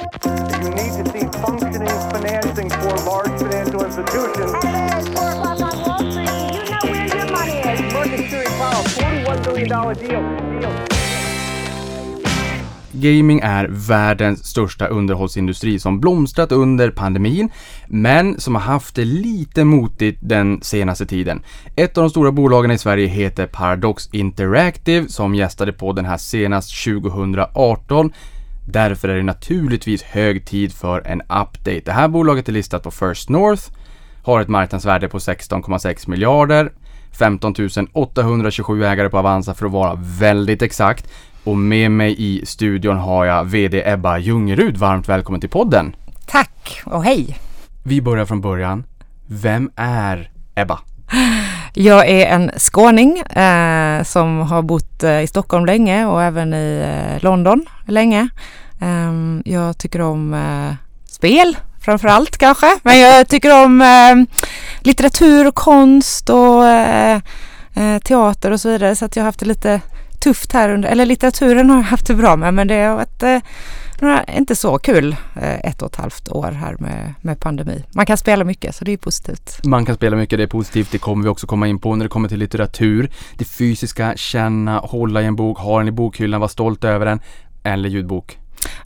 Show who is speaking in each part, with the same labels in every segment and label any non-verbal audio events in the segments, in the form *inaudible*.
Speaker 1: You need to see functioning financing for large financial institutions. Market Series Powell, $41 billion deal. deal.
Speaker 2: Gaming är världens största underhållsindustri som blomstrat under pandemin, men som har haft det lite motigt den senaste tiden. Ett av de stora bolagen i Sverige heter Paradox Interactive som gästade på den här senast 2018. Därför är det naturligtvis hög tid för en update. Det här bolaget är listat på First North, har ett marknadsvärde på 16,6 miljarder, 15 827 ägare på Avanza för att vara väldigt exakt. Och med mig i studion har jag VD Ebba Ljungerud. Varmt välkommen till podden.
Speaker 3: Tack och hej.
Speaker 2: Vi börjar från början. Vem är Ebba? *laughs*
Speaker 3: Jag är en skåning eh, som har bott eh, i Stockholm länge och även i eh, London länge. Ehm, jag tycker om eh, spel framför allt kanske, men jag tycker om eh, litteratur och konst och eh, eh, teater och så vidare så att jag har haft det lite tufft här under, eller litteraturen har jag haft det bra med men det har varit några, inte så kul eh, ett och ett halvt år här med, med pandemi. Man kan spela mycket så det är positivt.
Speaker 2: Man kan spela mycket, det är positivt. Det kommer vi också komma in på när det kommer till litteratur. Det fysiska, känna, hålla i en bok, ha den i bokhyllan, vara stolt över den. Eller ljudbok.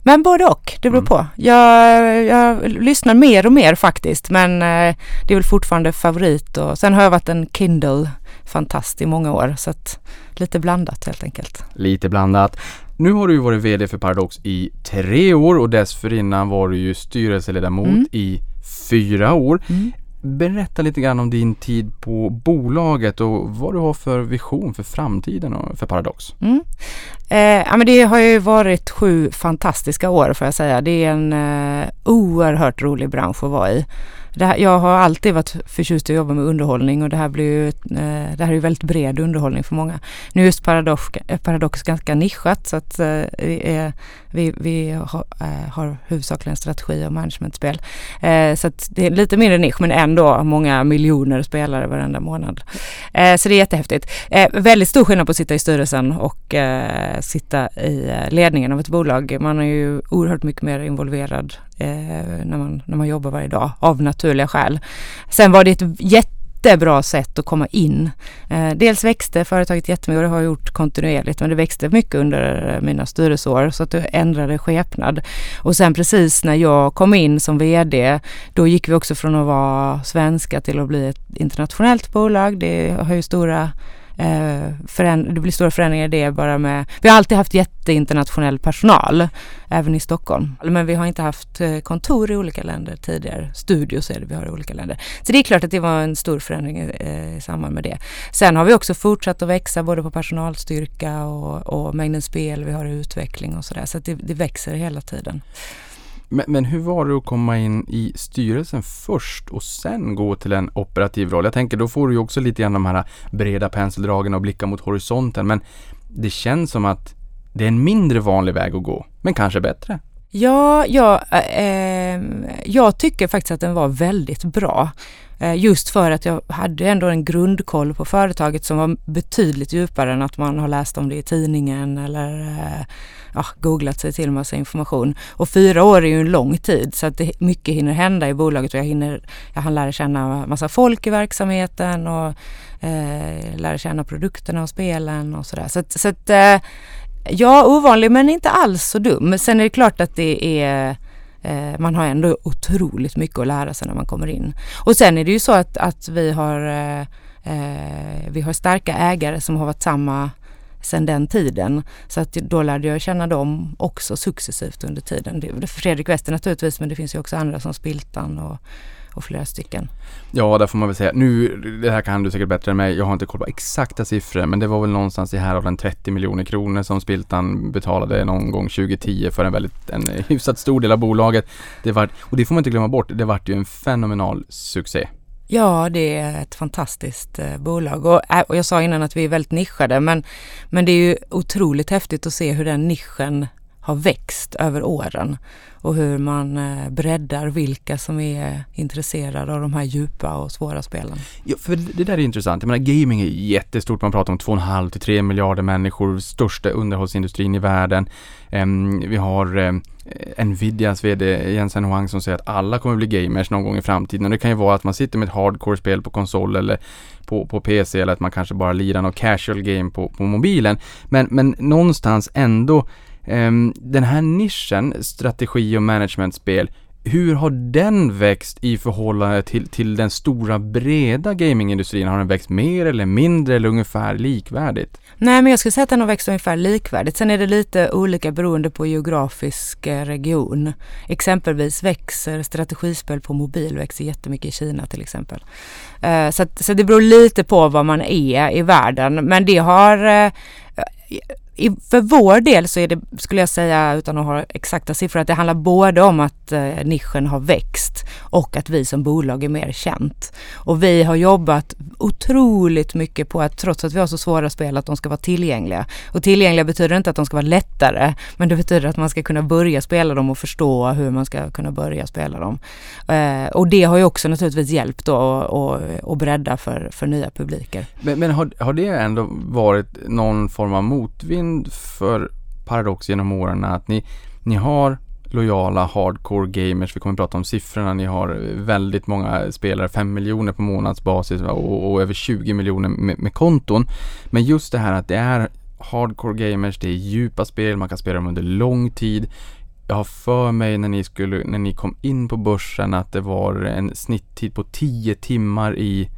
Speaker 3: Men både och, det beror mm. på. Jag, jag, lyssnar mer och mer faktiskt men eh, det är väl fortfarande favorit och sen har jag varit en Kindle fantast i många år så att lite blandat helt enkelt.
Speaker 2: Lite blandat. Nu har du ju varit VD för Paradox i tre år och dessförinnan var du ju styrelseledamot mm. i fyra år. Mm. Berätta lite grann om din tid på bolaget och vad du har för vision för framtiden för Paradox. Mm.
Speaker 3: Eh, ja, men det har ju varit sju fantastiska år får jag säga. Det är en eh, oerhört rolig bransch att vara i här, jag har alltid varit förtjust i att jobba med underhållning och det här blir ju, eh, det här är ju väldigt bred underhållning för många. Nu är just Paradox, eh, Paradox ganska nischat så att eh, vi, vi, vi har, har huvudsakligen strategi och managementspel. Så att det är lite mindre nisch men ändå många miljoner spelare varenda månad. Så det är jättehäftigt. Väldigt stor skillnad på att sitta i styrelsen och sitta i ledningen av ett bolag. Man är ju oerhört mycket mer involverad Eh, när, man, när man jobbar varje dag av naturliga skäl. Sen var det ett jättebra sätt att komma in. Eh, dels växte företaget jättemycket och det har jag gjort kontinuerligt men det växte mycket under eh, mina styrelseår så att det ändrade skepnad. Och sen precis när jag kom in som VD då gick vi också från att vara svenska till att bli ett internationellt bolag. Det har ju stora eh, det blir stora förändringar i det bara med, vi har alltid haft jätteinternationell personal, även i Stockholm. Men vi har inte haft eh, kontor i olika länder tidigare, studios är det vi har i olika länder. Så det är klart att det var en stor förändring eh, i samband med det. Sen har vi också fortsatt att växa både på personalstyrka och, och mängden spel vi har i utveckling och sådär. Så, så det, det växer hela tiden.
Speaker 2: Men, men, hur var det att komma in i styrelsen först och sen gå till en operativ roll? Jag tänker då får du ju också lite grann de här breda penseldragen och blicka mot horisonten. Men det känns som att det är en mindre vanlig väg att gå, men kanske bättre.
Speaker 3: Ja, ja eh, eh jag tycker faktiskt att den var väldigt bra. Eh, just för att jag hade ändå en grundkoll på företaget som var betydligt djupare än att man har läst om det i tidningen eller eh, ja, googlat sig till massa information. Och fyra år är ju en lång tid så att det, mycket hinner hända i bolaget och jag hinner, jag hann lära känna massa folk i verksamheten och eh, lära känna produkterna och spelen och sådär. Så, så att, eh, ja, ovanlig men inte alls så dum. Sen är det klart att det är eh, Eh, man har ändå otroligt mycket att lära sig när man kommer in. Och sen är det ju så att, att vi har eh, eh vi har starka ägare som har varit samma sedan den tiden. Så att då lärde jag känna dem också successivt under tiden. Fredrik Wester naturligtvis men det finns ju också andra som Spiltan och, och flera stycken.
Speaker 2: Ja, där får man väl säga. Nu, det här kan du säkert bättre än mig. Jag har inte koll på exakta siffror, men det var väl någonstans i här av den 30 miljoner kronor som Spiltan betalade någon gång 2010 för en väldigt, en hyfsat stor del av bolaget. Det var, och det får man inte glömma bort, det vart ju en fenomenal succé.
Speaker 3: Ja, det är ett fantastiskt eh, bolag och, äh, och, jag sa innan att vi är väldigt nischade men, men det är ju otroligt häftigt att se hur den nischen har växt över åren och hur man eh, breddar vilka som är intresserade av de här djupa och svåra spelen.
Speaker 2: Ja, för det där är intressant. Jag menar, gaming är jättestort. Man pratar om 2,5 till 3 miljarder människor, största underhållsindustrin i världen. Ehm, vi har eh, Nvidias VD Jensen Huang som säger att alla kommer bli gamers någon gång i framtiden. Och det kan ju vara att man sitter med ett hardcore-spel på konsol eller på, på PC eller att man kanske bara lirar något casual game på, på mobilen. Men, men någonstans ändå Ehm, den här nischen, strategi och managementspel, hur har den växt i förhållande till, till den stora breda gamingindustrin? Har den växt mer eller mindre eller ungefär likvärdigt?
Speaker 3: Nej, men jag skulle säga att den har växt ungefär likvärdigt. Sen är det lite olika beroende på geografisk eh, region. Exempelvis växer strategispel på mobil växer jättemycket i Kina till exempel. Eh, så, att, så det beror lite på var man är i världen. Men det har eh, i, för vår del så är det, skulle jag säga utan att ha exakta siffror, att det handlar både om att eh, nischen har växt och att vi som bolag är mer känt. Och vi har jobbat otroligt mycket på att trots att vi har så svåra spel att de ska vara tillgängliga. Och tillgängliga betyder inte att de ska vara lättare, men det betyder att man ska kunna börja spela dem och förstå hur man ska kunna börja spela dem. Eh, och det har ju också naturligtvis hjälpt då att bredda för, för nya publiker.
Speaker 2: Men, men har, har det ändå varit någon form av motvind för Paradox genom åren att ni, ni har lojala hardcore gamers. Vi kommer att prata om siffrorna. Ni har väldigt många spelare, 5 miljoner på månadsbasis och, och över 20 miljoner med, med, konton. Men just det här att det är hardcore gamers, det är djupa spel, man kan spela dem under lång tid. Jag har för mig när ni, skulle, när ni kom in på börsen att det var en snitttid på 10 timmar i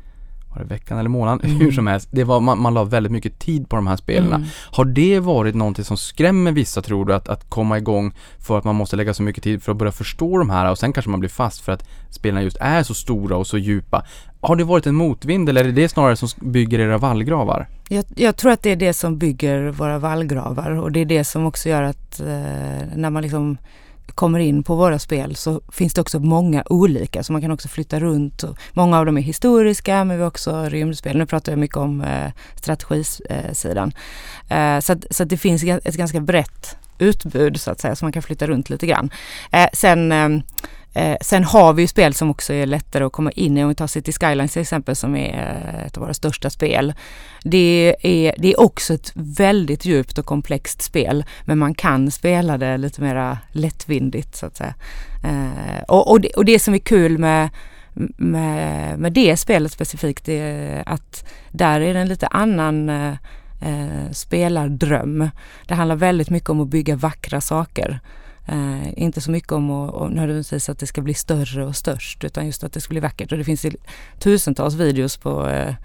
Speaker 2: var det veckan eller månaden? Mm. Hur som helst, det var, man, man la väldigt mycket tid på de här spelen. Mm. Har det varit någonting som skrämmer vissa tror du att, att komma igång för att man måste lägga så mycket tid för att börja förstå de här och sen kanske man blir fast för att spelen just är så stora och så djupa. Har det varit en motvind eller är det det snarare som bygger era vallgravar?
Speaker 3: Jag, jag, tror att det är det som bygger våra vallgravar och det är det som också gör att eh, när man liksom kommer in på våra spel så finns det också många olika så man kan också flytta runt. Många av dem är historiska men vi har också rymdspel. Nu pratar jag mycket om eh, strategisidan. Eh, så, att, så att det finns ett ganska brett utbud så att säga så man kan flytta runt lite grann. Eh, sen eh, eh, sen har vi ju spel som också är lättare att komma in i. Om vi tar City Skylines till exempel som är eh, ett av våra största spel. Det är, det är också ett väldigt djupt och komplext spel men man kan spela det lite mera lättvindigt så att säga. Eh, och, och, det, och det som är kul med med, med det spelet specifikt är att där är det en lite annan eh, eh spelardröm. Det handlar väldigt mycket om att bygga vackra saker. Eh, inte så mycket om att nödvändigtvis att det ska bli större och störst utan just att det ska bli vackert. Och det finns tusentals videos på, eh,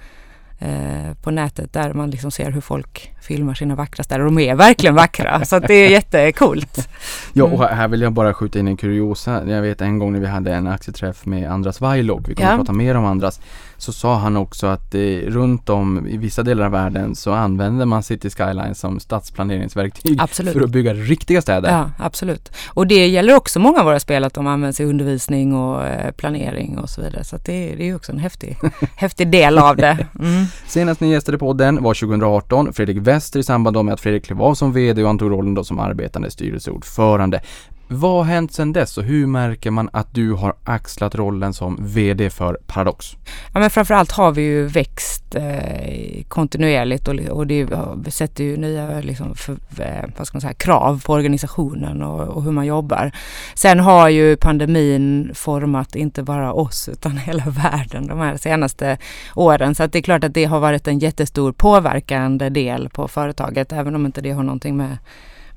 Speaker 3: eh, på nätet där man liksom ser hur folk filmar sina vackra städer. De är verkligen vackra *laughs* så att det är jättekult. Mm.
Speaker 2: Ja och här vill jag bara skjuta in en kuriosa. Jag vet en gång när vi hade en aktieträff med Andras Vailog, vi kommer ja. prata mer om Andras så sa han också att eh, runt om i vissa delar av världen så använder man City Skyline som stadsplaneringsverktyg absolut. för att bygga riktiga städer.
Speaker 3: Ja, absolut. Och det gäller också många av våra spel att de används i undervisning och eh, planering och så vidare. Så det, det är också en häftig, *laughs* häftig del av det. Mm.
Speaker 2: Senast ni gästade podden var 2018. Fredrik Wester i samband med att Fredrik klev av som VD och antog rollen då som arbetande styrelseordförande. Vad har hänt sedan dess och hur märker man att du har axlat rollen som VD för Paradox?
Speaker 3: Ja men framförallt har vi ju växt eh, kontinuerligt och, och det vi sätter ju nya liksom, för, eh, vad ska man säga, krav på organisationen och, och, hur man jobbar. Sen har ju pandemin format inte bara oss utan *laughs* hela världen de här senaste åren. Så att det är klart att det har varit en jättestor påverkande del på företaget även om inte det har någonting med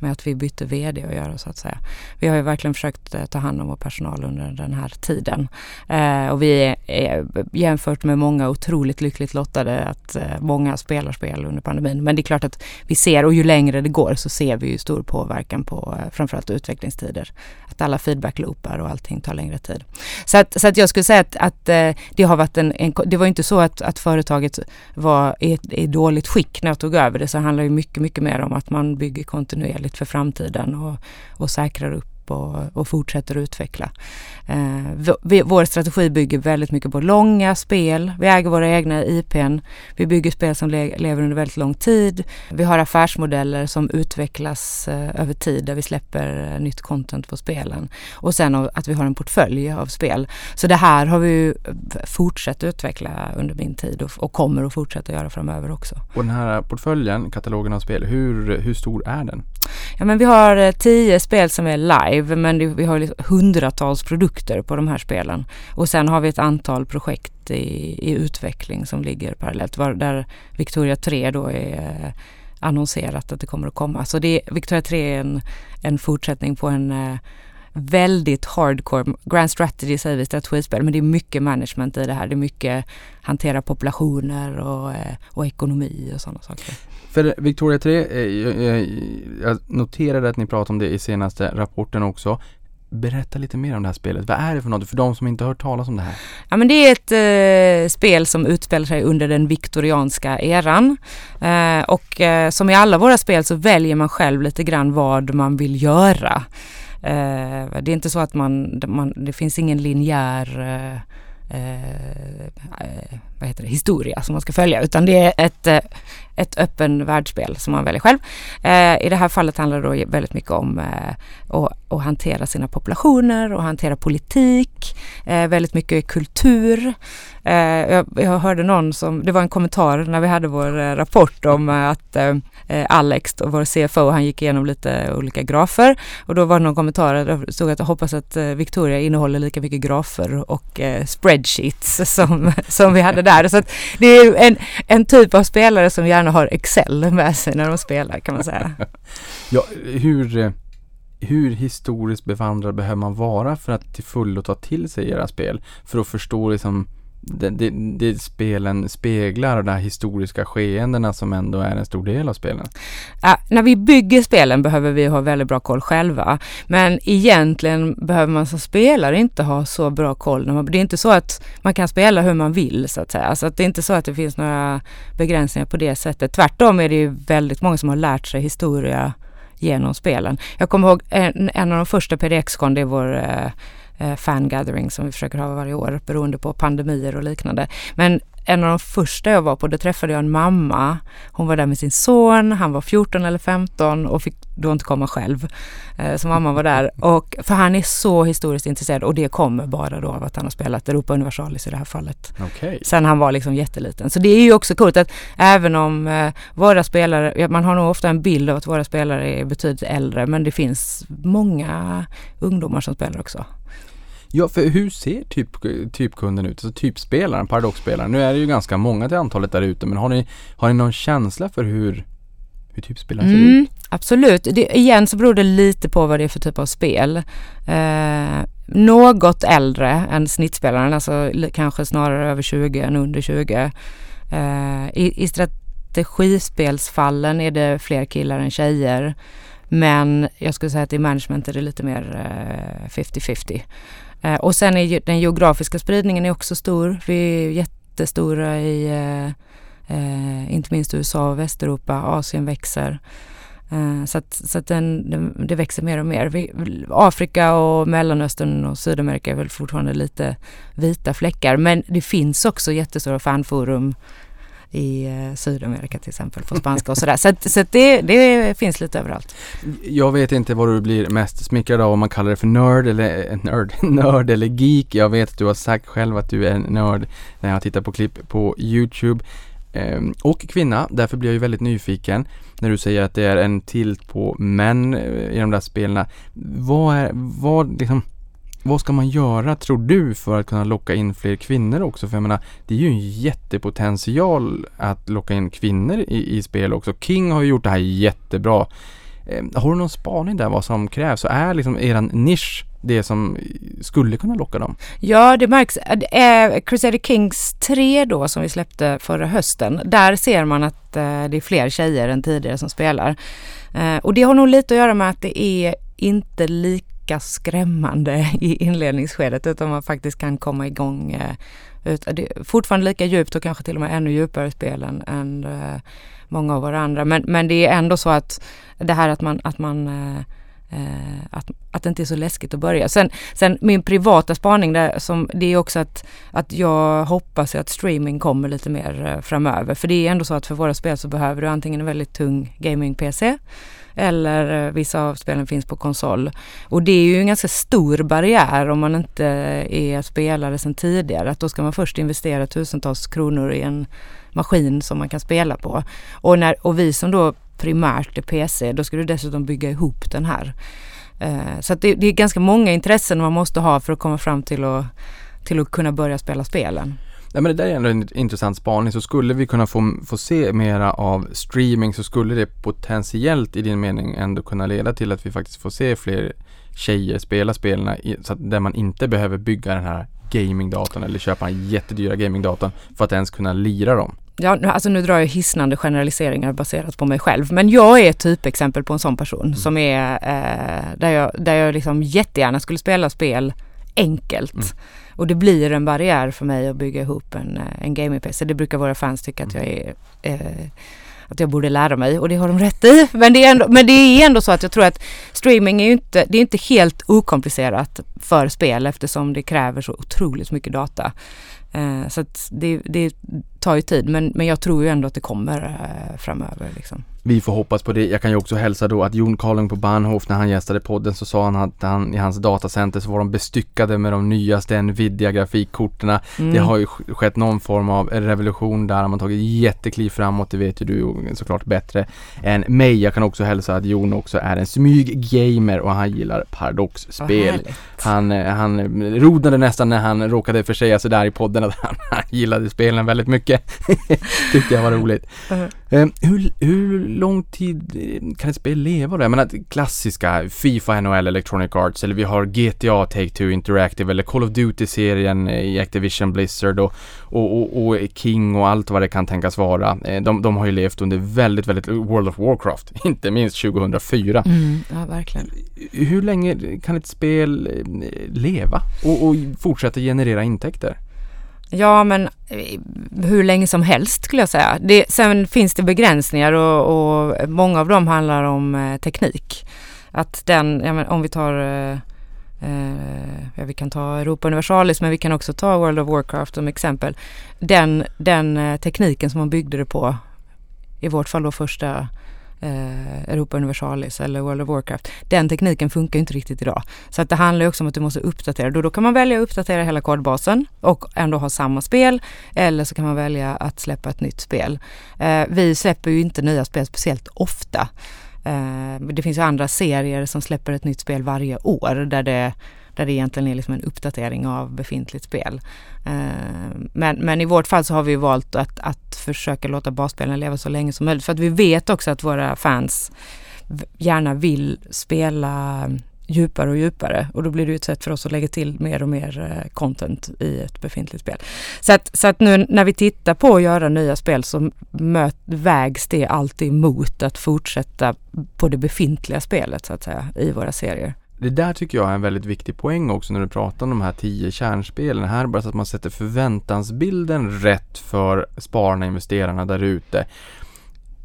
Speaker 3: med att vi bytte VD att göra så att säga. Vi har ju verkligen försökt eh, ta hand om vår personal under den här tiden. Eh, och vi är, jämfört med många otroligt lyckligt lottade att eh, många spelar spel under pandemin. Men det är klart att vi ser, och ju längre det går så ser vi ju stor påverkan på eh, framförallt utvecklingstider. Att alla feedback-loopar och allting tar längre tid. Så att, så att jag skulle säga att, att eh, det har varit en, en, det var inte så att, att företaget var i, i dåligt skick när jag tog över det. Så handlar ju mycket, mycket mer om att man bygger kontinuerligt för framtiden och, och säkrar upp upp och, och fortsätter utveckla. Eh, vi, vår strategi bygger väldigt mycket på långa spel. Vi äger våra egna IPn. Vi bygger spel som le lever under väldigt lång tid. Vi har affärsmodeller som utvecklas eh, över tid där vi släpper eh, nytt content på spelen. Och sen att vi har en portfölj av spel. Så det här har vi eh, fortsatt utveckla under min tid och, och kommer att fortsätta göra framöver också.
Speaker 2: Och den här portföljen, katalogen av spel, hur, hur stor är den?
Speaker 3: Ja men vi har eh, tio spel som är live men vi har liksom hundratals produkter på de här spelen. Och sen har vi ett antal projekt i, i utveckling som ligger parallellt. Var, där Victoria 3 då är eh, annonserat att det kommer att komma. Så det, Victoria 3 är en, en fortsättning på en eh, väldigt hardcore, grand strategy säger vi strategispel, men det är mycket management i det här. Det är mycket hantera populationer och, eh, och ekonomi och sådana saker.
Speaker 2: För Victoria 3, eh, jag noterade att ni pratade om det i senaste rapporten också. Berätta lite mer om det här spelet. Vad är det för något för de som inte har hört talas om det här?
Speaker 3: Ja men det är ett eh, spel som utspelar sig under den viktorianska eran. Eh, och eh, som i alla våra spel så väljer man själv lite grann vad man vill göra. Eh, det är inte så att man, man det finns ingen linjär eh, eh, vad heter det, historia som man ska följa utan det är ett, eh, ett öppen världsspel som man väljer själv. Eh, I det här fallet handlar det då väldigt mycket om eh, att, att, hantera sina populationer och hantera politik, eh, väldigt mycket kultur. Eh, jag, jag, hörde någon som, det var en kommentar när vi hade vår eh, rapport om att Alex, vår CFO, han gick igenom lite olika grafer och då var det någon kommentar där det stod att jag hoppas att Victoria innehåller lika mycket grafer och spreadsheets som, som vi hade där. Så det är en, en typ av spelare som gärna har Excel med sig när de spelar kan man säga. *laughs*
Speaker 2: ja, hur, hur historiskt bevandrad behöver man vara för att till fullo ta till sig era spel? För att förstå liksom det, det, det, spelen speglar de här historiska skeendena som ändå är en stor del av spelen.
Speaker 3: Ja, när vi bygger spelen behöver vi ha väldigt bra koll själva. Men egentligen behöver man som spelare inte ha så bra koll. Det är inte så att man kan spela hur man vill så att säga. Så att det är inte så att det finns några begränsningar på det sättet. Tvärtom är det ju väldigt många som har lärt sig historia genom spelen. Jag kommer ihåg en, en av de första PDX-kon, det är vår eh, eh, fangathering som vi försöker ha varje år beroende på pandemier och liknande. Men en av de första jag var på, då träffade jag en mamma. Hon var där med sin son, han var 14 eller 15 och fick då inte komma själv. Eh, så mamma var där. Och, för han är så historiskt intresserad och det kommer bara då av att han har spelat Europa Universalis i det här fallet.
Speaker 2: Okay.
Speaker 3: Sen han var liksom jätteliten. Så det är ju också coolt att även om eh, våra spelare, man har nog ofta en bild av att våra spelare är betydligt äldre men det finns många ungdomar som spelar också.
Speaker 2: Ja, för hur ser typ, typkunden ut? Alltså typspelaren, paradoxspelaren. Nu är det ju ganska många till antalet där ute, men har ni, har ni någon känsla för hur, hur typspelaren mm, ser ut?
Speaker 3: Absolut. Det, igen så beror det lite på vad det är för typ av spel. Eh, något äldre än snittspelaren, alltså kanske snarare över 20 än under 20. Eh, i, I strategispelsfallen är det fler killar än tjejer. Men jag skulle säga att i management är det lite mer eh, 50-50. Eh, och sen är den geografiska spridningen är också stor. Vi är jättestora i eh, eh, inte minst USA och Västeuropa. Asien växer. Eh, så att, så att den, den, det växer mer och mer. Vi, Afrika och Mellanöstern och Sydamerika är väl fortfarande lite vita fläckar. Men det finns också jättestora fanforum i eh, Sydamerika till exempel på spanska och sådär. Så, att, så att det, det, finns lite överallt.
Speaker 2: Jag vet inte vad du blir mest smickrad av om man kallar det för nörd eller eh, nörd, *laughs* nörd eller geek. Jag vet att du har sagt själv att du är en nörd när jag tittar på klipp på Youtube. Ehm, och kvinna, därför blir jag ju väldigt nyfiken när du säger att det är en tilt på män eh, i de där spelen. Vad är, vad liksom vad ska man göra, tror du, för att kunna locka in fler kvinnor också? För jag menar, det är ju en jättepotential att locka in kvinnor i, i spel också. King har ju gjort det här jättebra. Eh, har du någon spaning där vad som krävs? Så är liksom eran nisch det som skulle kunna locka dem?
Speaker 3: Ja, det märks. Eh, Crusader Kings 3 då som vi släppte förra hösten, där ser man att eh, det är fler tjejer än tidigare som spelar. Eh, och det har nog lite att göra med att det är inte lika lika skrämmande i inledningsskedet utan man faktiskt kan komma igång. Eh, ut, fortfarande lika djupt och kanske till och med ännu djupare spel än, än många av våra andra. Men, men det är ändå så att det här att man, att man eh, att, att det inte är så läskigt att börja. Sen, sen min privata spaning där, som, det är också att, att jag hoppas att streaming kommer lite mer framöver. För det är ändå så att för våra spel så behöver du antingen en väldigt tung gaming-PC eller eh, vissa av spelen finns på konsol. Och det är ju en ganska stor barriär om man inte är spelare sedan tidigare. Att då ska man först investera tusentals kronor i en maskin som man kan spela på. Och, när, och vi som då primärt är PC, då ska du dessutom bygga ihop den här. Eh, så så det, det, är ganska många intressen man måste ha för att komma fram till att, till att kunna börja spela spelen.
Speaker 2: Nej men det där är ändå en intressant spaning. Så skulle vi kunna få, få se mera av streaming så skulle det potentiellt i din mening ändå kunna leda till att vi faktiskt får se fler tjejer spela spelen så att, där man inte behöver bygga den här gamingdatorn eller köpa en jättedyra gamingdatorn för att ens kunna lira dem.
Speaker 3: Ja, alltså nu drar jag hisnande generaliseringar baserat på mig själv. Men jag är ett typexempel på en sån person mm. som är eh, där jag, där jag liksom jättegärna skulle spela spel enkelt. Mm. Och det blir en barriär för mig att bygga ihop en, eh, en gaming-PC. Det brukar våra fans tycka att jag är eh, att jag borde lära mig och det har de rätt i. Men det, är ändå, men det är ändå så att jag tror att streaming är ju inte, det är inte helt okomplicerat för spel eftersom det kräver så otroligt mycket data. Eh, så att det, det tar ju tid men, men jag tror ju ändå att det kommer eh, framöver. Liksom.
Speaker 2: Vi får hoppas på det. Jag kan ju också hälsa då att Jon Karling på Bahnhof när han gästade podden så sa han att han, i hans datacenter så var de bestyckade med de nyaste Nvidia grafikkorten. Mm. Det har ju skett någon form av revolution där. Man har tagit jättekliv framåt. Det vet ju du såklart bättre än mig. Jag kan också hälsa att Jon också är en smyggamer och han gillar paradoxspel. Han, eh, han rodnade nästan när han råkade försäga sig där i podden att han, *laughs* han gillade spelen väldigt mycket. *laughs* Tyckte jag var roligt. Uh -huh. Hur, hur lång tid eh, kan ett spel leva då? Jag menar klassiska Fifa, NHL, Electronic Arts eller vi har GTA Take-Two Interactive eller Call of Duty-serien i Activision Blizzard och, och, och, och, King och allt vad det kan tänkas vara. Eh, de, de har ju levt under väldigt, väldigt World of Warcraft, *laughs* inte minst 2004.
Speaker 3: Mm, ja, verkligen.
Speaker 2: Hur länge kan ett spel leva och, och fortsätta generera intäkter?
Speaker 3: Ja men eh, hur länge som helst skulle jag säga. Det, sen finns det begränsningar och, och många av dem handlar om eh, teknik. Att den, ja, men om vi tar eh, eh, ja, vi kan ta Europa Universalis men vi kan också ta World of Warcraft som exempel. Den, den eh, tekniken som man byggde det på, i vårt fall då första eh, Europa Universalis eller World of Warcraft. Den tekniken funkar inte riktigt idag. Så att det handlar också om att du måste uppdatera. Då, då kan man välja att uppdatera hela kodbasen och ändå ha samma spel. Eller så kan man välja att släppa ett nytt spel. Eh, vi släpper ju inte nya spel speciellt ofta. Eh, det finns ju andra serier som släpper ett nytt spel varje år där det där det egentligen är liksom en uppdatering av befintligt spel. Eh, men, men i vårt fall så har vi valt att, att försöka låta basspelen leva så länge som möjligt för att vi vet också att våra fans gärna vill spela djupare och djupare och då blir det ett sätt för oss att lägga till mer och mer eh, content i ett befintligt spel. Så att, så att nu när vi tittar på att göra nya spel så möt, vägs det alltid mot att fortsätta på det befintliga spelet så att säga i våra serier.
Speaker 2: Det där tycker jag är en väldigt viktig poäng också när du pratar om de här tio kärnspelen. Här bara så att man sätter förväntansbilden rätt för spararna, investerarna där ute.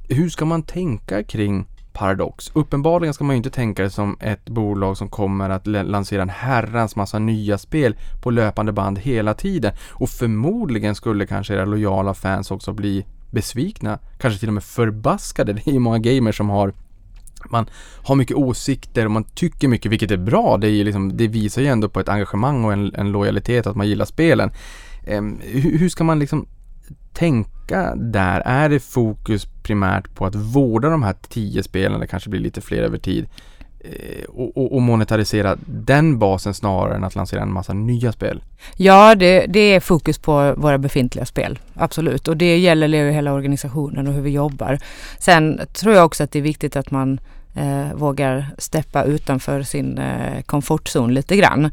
Speaker 2: Hur ska man tänka kring Paradox? Uppenbarligen ska man ju inte tänka det som ett bolag som kommer att lansera en herrans massa nya spel på löpande band hela tiden. Och förmodligen skulle kanske era lojala fans också bli besvikna, kanske till och med förbaskade. *laughs* Det är ju många gamers som har man har mycket åsikter och man tycker mycket, vilket är bra. Det, är liksom, det visar ju ändå på ett engagemang och en, en lojalitet att man gillar spelen. Eh, hur, hur, ska man liksom tänka där? Är det fokus primärt på att vårda de här tio spelen, det kanske blir lite fler över tid, Eh, och, och, och, monetarisera den basen snarare än att lansera en massa nya spel?
Speaker 3: Ja, det, det är fokus på våra befintliga spel, absolut. Och det gäller ju hela organisationen och hur vi jobbar. Sen tror jag också att det är viktigt att man eh, vågar steppa utanför sin eh, komfortzon lite grann.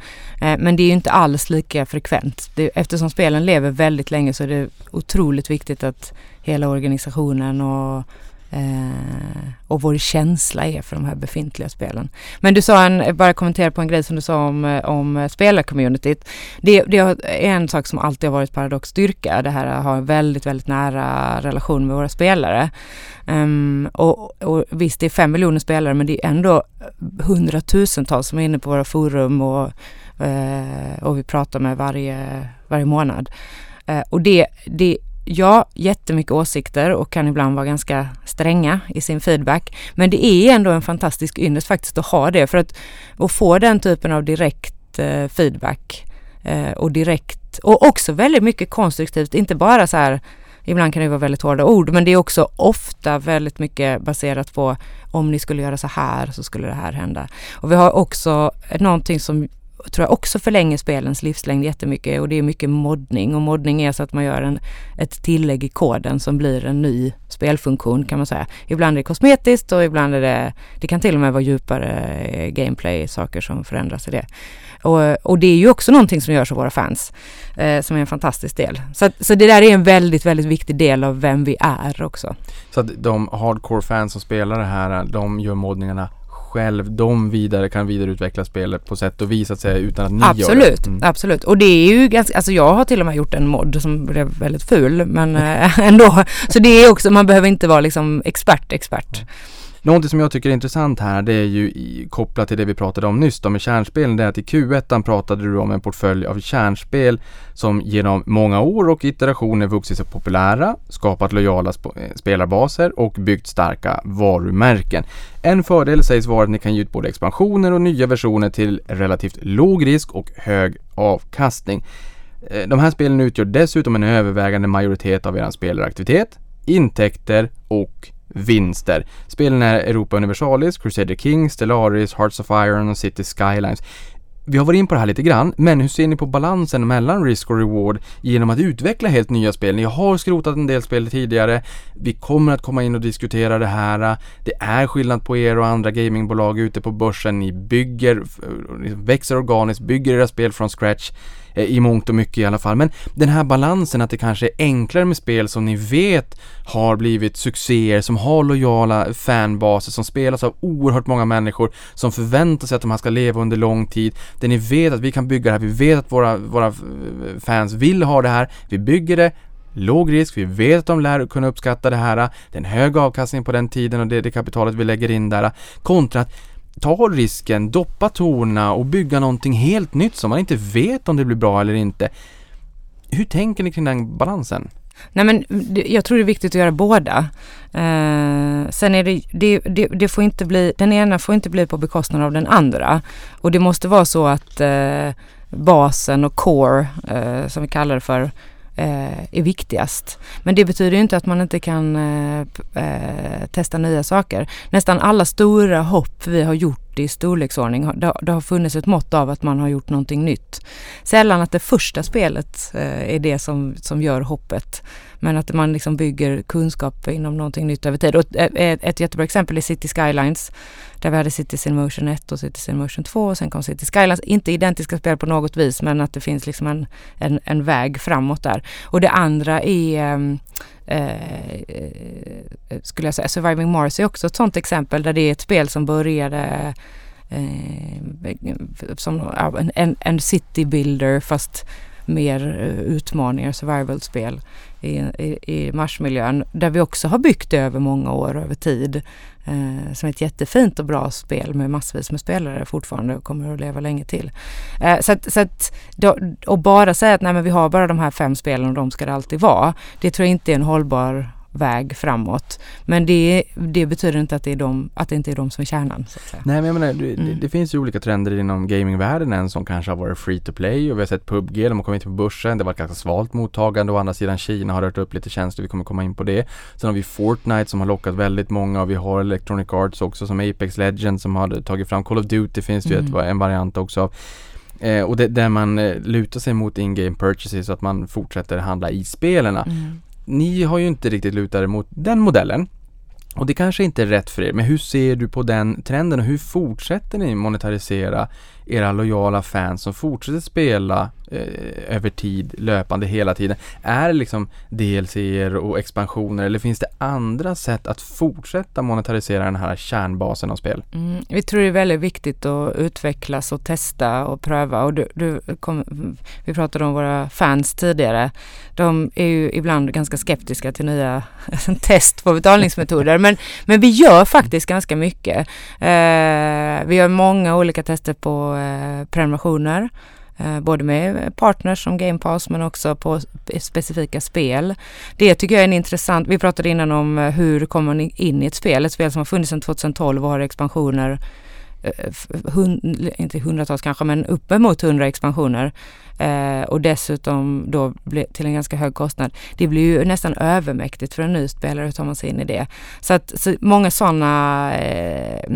Speaker 3: Eh, men det är ju inte alls lika frekvent. Det, eftersom spelen lever väldigt länge så är det otroligt viktigt att hela organisationen och eh, och vår känsla är för de här befintliga spelen. Men du sa en, bara kommentera på en grej som du sa om, eh, om eh, spelarcommunityt. Det, det är en sak som alltid har varit Paradox styrka, det här att ha en väldigt, väldigt nära relation med våra spelare. Um, och, och visst, det är fem miljoner spelare men det är ändå hundratusentals som är inne på våra forum och, eh, och vi pratar med varje, varje månad. Uh, och det, det ja, jättemycket åsikter och kan ibland vara ganska stränga i sin feedback. Men det är ändå en fantastisk ynnest faktiskt att ha det för att, att få den typen av direkt eh, feedback eh, och direkt och också väldigt mycket konstruktivt, inte bara så här Ibland kan det vara väldigt hårda ord men det är också ofta väldigt mycket baserat på om ni skulle göra så här så skulle det här hända. Och vi har också någonting som tror jag också förlänger spelens livslängd jättemycket och det är mycket moddning och moddning är så att man gör en, ett tillägg i koden som blir en ny spelfunktion kan man säga. Ibland är det kosmetiskt och ibland är det, det kan till och med vara djupare eh, gameplay, saker som förändras i det. Och, och det är ju också någonting som görs av våra fans, eh, som är en fantastisk del. Så, så det där är en väldigt, väldigt viktig del av vem vi är också.
Speaker 2: Så att de hardcore fans som spelar det här, de gör moddningarna själv, de vidare kan vidareutveckla spelet på sätt och vis att säga utan att ni
Speaker 3: absolut,
Speaker 2: gör det.
Speaker 3: Mm. Absolut, och det är ju ganska, alltså jag har till och med gjort en mod som blev väldigt ful men äh, *laughs* ändå. Så det är också, man behöver inte vara liksom expert, expert. Mm.
Speaker 2: Någonting som jag tycker är intressant här det är ju i, kopplat till det vi pratade om nyss då med kärnspelen. Det är att i Q1 pratade du om en portfölj av kärnspel som genom många år och iterationer vuxit sig populära, skapat lojala sp eh, spelarbaser och byggt starka varumärken. En fördel sägs vara att ni kan ge ut både expansioner och nya versioner till relativt låg risk och hög avkastning. Eh, de här spelen utgör dessutom en övervägande majoritet av er spelaraktivitet, intäkter och vinster. Spelen är Europa Universalis, Crusader Kings, Stellaris, Hearts of Iron och City Skylines. Vi har varit in på det här lite grann, men hur ser ni på balansen mellan risk och reward genom att utveckla helt nya spel? Ni har skrotat en del spel tidigare. Vi kommer att komma in och diskutera det här. Det är skillnad på er och andra gamingbolag ute på börsen. Ni bygger, växer organiskt, bygger era spel från scratch. Eh, I mångt och mycket i alla fall. Men den här balansen att det kanske är enklare med spel som ni vet har blivit succéer, som har lojala fanbaser, som spelas av oerhört många människor, som förväntar sig att de här ska leva under lång tid. Där ni vet att vi kan bygga det här, vi vet att våra, våra eh, fans vill ha det här, vi bygger det, låg risk, vi vet att de lär kunna uppskatta det här, det är en hög avkastning på den tiden och det, det kapitalet vi lägger in där, kontra att ta risken, doppa torna och bygga någonting helt nytt som man inte vet om det blir bra eller inte. Hur tänker ni kring den balansen?
Speaker 3: Nej men jag tror det är viktigt att göra båda. Eh, sen är det, det, det, det, får inte bli, den ena får inte bli på bekostnad av den andra. Och det måste vara så att eh, basen och core, eh, som vi kallar det för, Eh, är viktigast. Men det betyder inte att man inte kan eh, eh, testa nya saker. Nästan alla stora hopp vi har gjort i storleksordning, det, det har funnits ett mått av att man har gjort någonting nytt. Sällan att det första spelet eh, är det som, som gör hoppet. Men att man liksom bygger kunskap inom någonting nytt över tid. Och ett, ett jättebra exempel är City Skylines. Där vi hade Cities in Motion 1 och Cities in Motion 2 och sen kom City Skylines. Inte identiska spel på något vis men att det finns liksom en, en, en väg framåt där. Och det andra är ehm, eh, skulle jag säga, Surviving Mars är också ett sånt exempel där det är ett spel som började eh, som en, en, en city builder fast mer eh, utmaningar, survival-spel i, i, i Marsmiljön där vi också har byggt över många år över tid. Eh, som ett jättefint och bra spel med massvis med spelare fortfarande och kommer att leva länge till. Eh, så att, så att då, och bara säga att nej men vi har bara de här fem spelen och de ska det alltid vara. Det tror jag inte är en hållbar väg framåt. Men det, det betyder inte att det, är de, att det inte är de som är kärnan.
Speaker 2: Nej men jag menar, det, mm. det, finns ju olika trender inom gamingvärlden. En som kanske har varit free to play och vi har sett PubG, de har kommit in på börsen. Det var ett ganska svalt mottagande och å andra sidan Kina har rört upp lite tjänster, vi kommer komma in på det. Sen har vi Fortnite som har lockat väldigt många och vi har Electronic Arts också som Apex Legends som har tagit fram Call of Duty finns det mm. ju ett, en variant också av. Eh, och det, där man eh, lutar sig mot in-game purchases så att man fortsätter handla i spelen. Mm ni har ju inte riktigt lutat er mot den modellen. Och det kanske inte är rätt för er, men hur ser du på den trenden och hur fortsätter ni monetarisera era lojala fans som fortsätter spela eh, över tid, löpande hela tiden? Är det liksom DLC och expansioner eller finns det andra sätt att fortsätta monetarisera den här kärnbasen av spel?
Speaker 3: Mm, vi tror det är väldigt viktigt att utvecklas och testa och pröva och du, du kom, vi pratade om våra fans tidigare. De är ju ibland ganska skeptiska till nya *laughs* test på betalningsmetoder men, men vi gör faktiskt ganska mycket. Eh, vi gör många olika tester på eh, prenumerationer Eh, både med partners som Game Pass men också på specifika spel. Det tycker jag är en intressant, vi pratade innan om eh, hur kommer man in i ett spel, ett spel som har funnits sedan 2012 och har expansioner eh, hund, inte hundratals kanske, men uppemot hundra expansioner eh, och dessutom då till en ganska hög kostnad. Det blir ju nästan övermäktigt för en ny spelare hur tar man sig in i det. Så att så många sådana eh,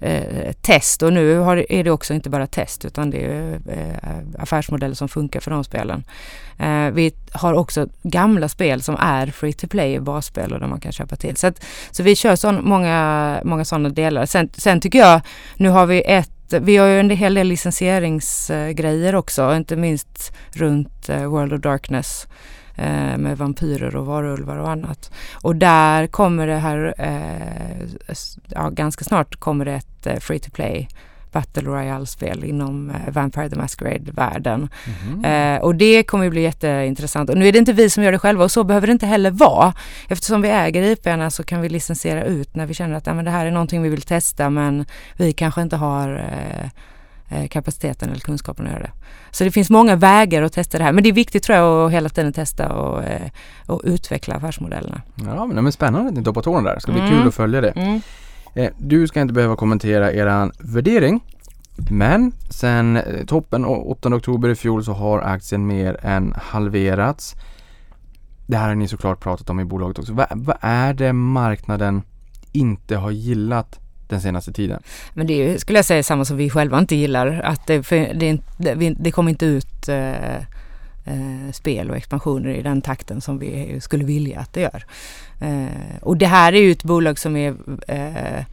Speaker 3: eh, test och nu har, är det också inte bara test utan det är eh, affärsmodeller som funkar för de spelen. Eh, vi har också gamla spel som är free to play basspel och där man kan köpa till. Så, att, så vi kör så många, många sådana delar. Sen, sen tycker jag, nu har vi ett vi har ju en hel del licensieringsgrejer också, inte minst runt eh, World of Darkness eh, med vampyrer och varulvar och annat. Och där kommer det här, eh, ja, ganska snart kommer det ett free to play Battle Royale-spel inom eh, Vampire the Masquerade-världen. Mm. Eh, och det kommer ju bli jätteintressant. Och nu är det inte vi som gör det själva och så behöver det inte heller vara. Eftersom vi äger IP'erna så kan vi licensiera ut när vi känner att ja, men det här är någonting vi vill testa men vi kanske inte har eh, eh kapaciteten eller kunskapen att göra det. Så det finns många vägar att testa det här. Men det är viktigt tror jag att hela tiden testa och, eh, och utveckla affärsmodellerna.
Speaker 2: Ja men spännande att ni på tårna där. Det ska bli mm. kul att följa det. Mm. Eh, du ska inte behöva kommentera eran värdering. Men sen eh, toppen 8 oktober i fjol så har aktien mer än halverats. Det här har ni såklart pratat om i bolaget också. Vad, vad är det marknaden inte har gillat den senaste tiden?
Speaker 3: Men det är, skulle jag säga samma som vi själva inte gillar. Att det, det, det, det kommer inte ut eh, eh, spel och expansioner i den takten som vi skulle vilja att det gör. Eh, och det här är ju ett bolag som är eh,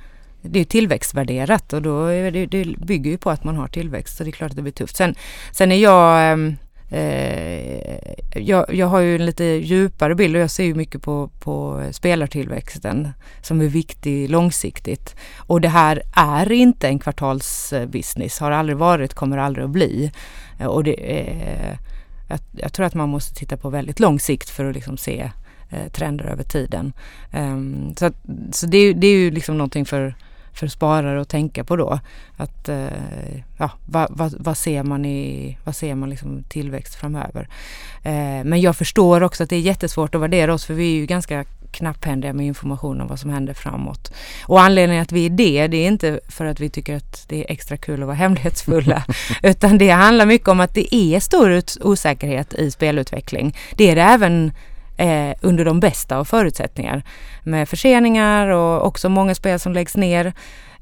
Speaker 3: det är tillväxtvärderat och då är det, det bygger ju på att man har tillväxt så det är klart att det blir tufft. Sen, sen är jag ehm, eh, jag, jag, har ju en lite djupare bild och jag ser ju mycket på, på spelartillväxten som är viktig långsiktigt. Och det här är inte en kvartalsbusiness, har aldrig varit, kommer aldrig att bli. Eh, och det, eh, jag, jag, tror att man måste titta på väldigt lång sikt för att liksom se eh, trender över tiden. Um, så att, så det, det, är ju liksom någonting för, för sparare att tänka på då. Att, eh, ja, vad, vad, vad, ser man i, vad ser man liksom tillväxt framöver? Eh, men jag förstår också att det är jättesvårt att värdera oss för vi är ju ganska knapphändiga med information om vad som händer framåt. Och anledningen att vi är det, det är inte för att vi tycker att det är extra kul att vara *laughs* hemlighetsfulla, *laughs* utan det handlar mycket om att det är stor osäkerhet i spelutveckling. Det är det även eh, under de bästa av förutsättningar. Med förseningar och också många spel som läggs ner.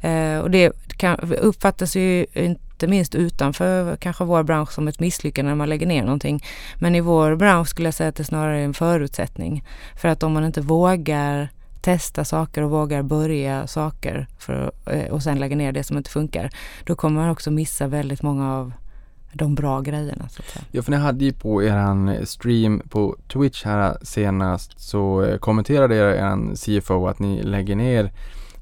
Speaker 3: Eh, och det kan, uppfattas ju inte minst utanför kanske vår bransch som ett misslyckande när man lägger ner någonting. Men i vår bransch skulle jag säga att det snarare är en förutsättning. För att om man inte vågar testa saker och vågar börja saker för, eh, och sen lägga ner det som inte funkar, då kommer man också missa väldigt många av de bra grejerna. Så att säga.
Speaker 2: Ja, för ni hade ju på eran stream på Twitch här senast så eh, kommenterade er CFO att ni lägger ner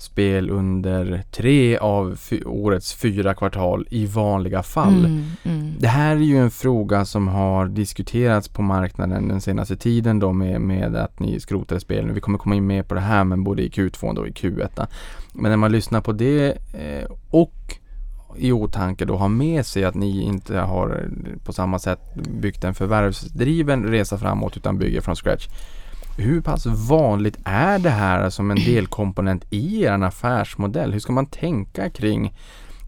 Speaker 2: spel under tre av årets fyra kvartal i vanliga fall. Mm, mm. Det här är ju en fråga som har diskuterats på marknaden den senaste tiden då med, med att ni skrotade spel. Vi kommer komma in mer på det här men både i Q2 och i Q1. Men när man lyssnar på det eh, och i åtanke då ha med sig att ni inte har eh, på samma sätt byggt en förvärvsdriven resa framåt utan bygger från scratch. Hur pass vanligt är det här som en delkomponent i er affärsmodell? Hur ska man tänka kring,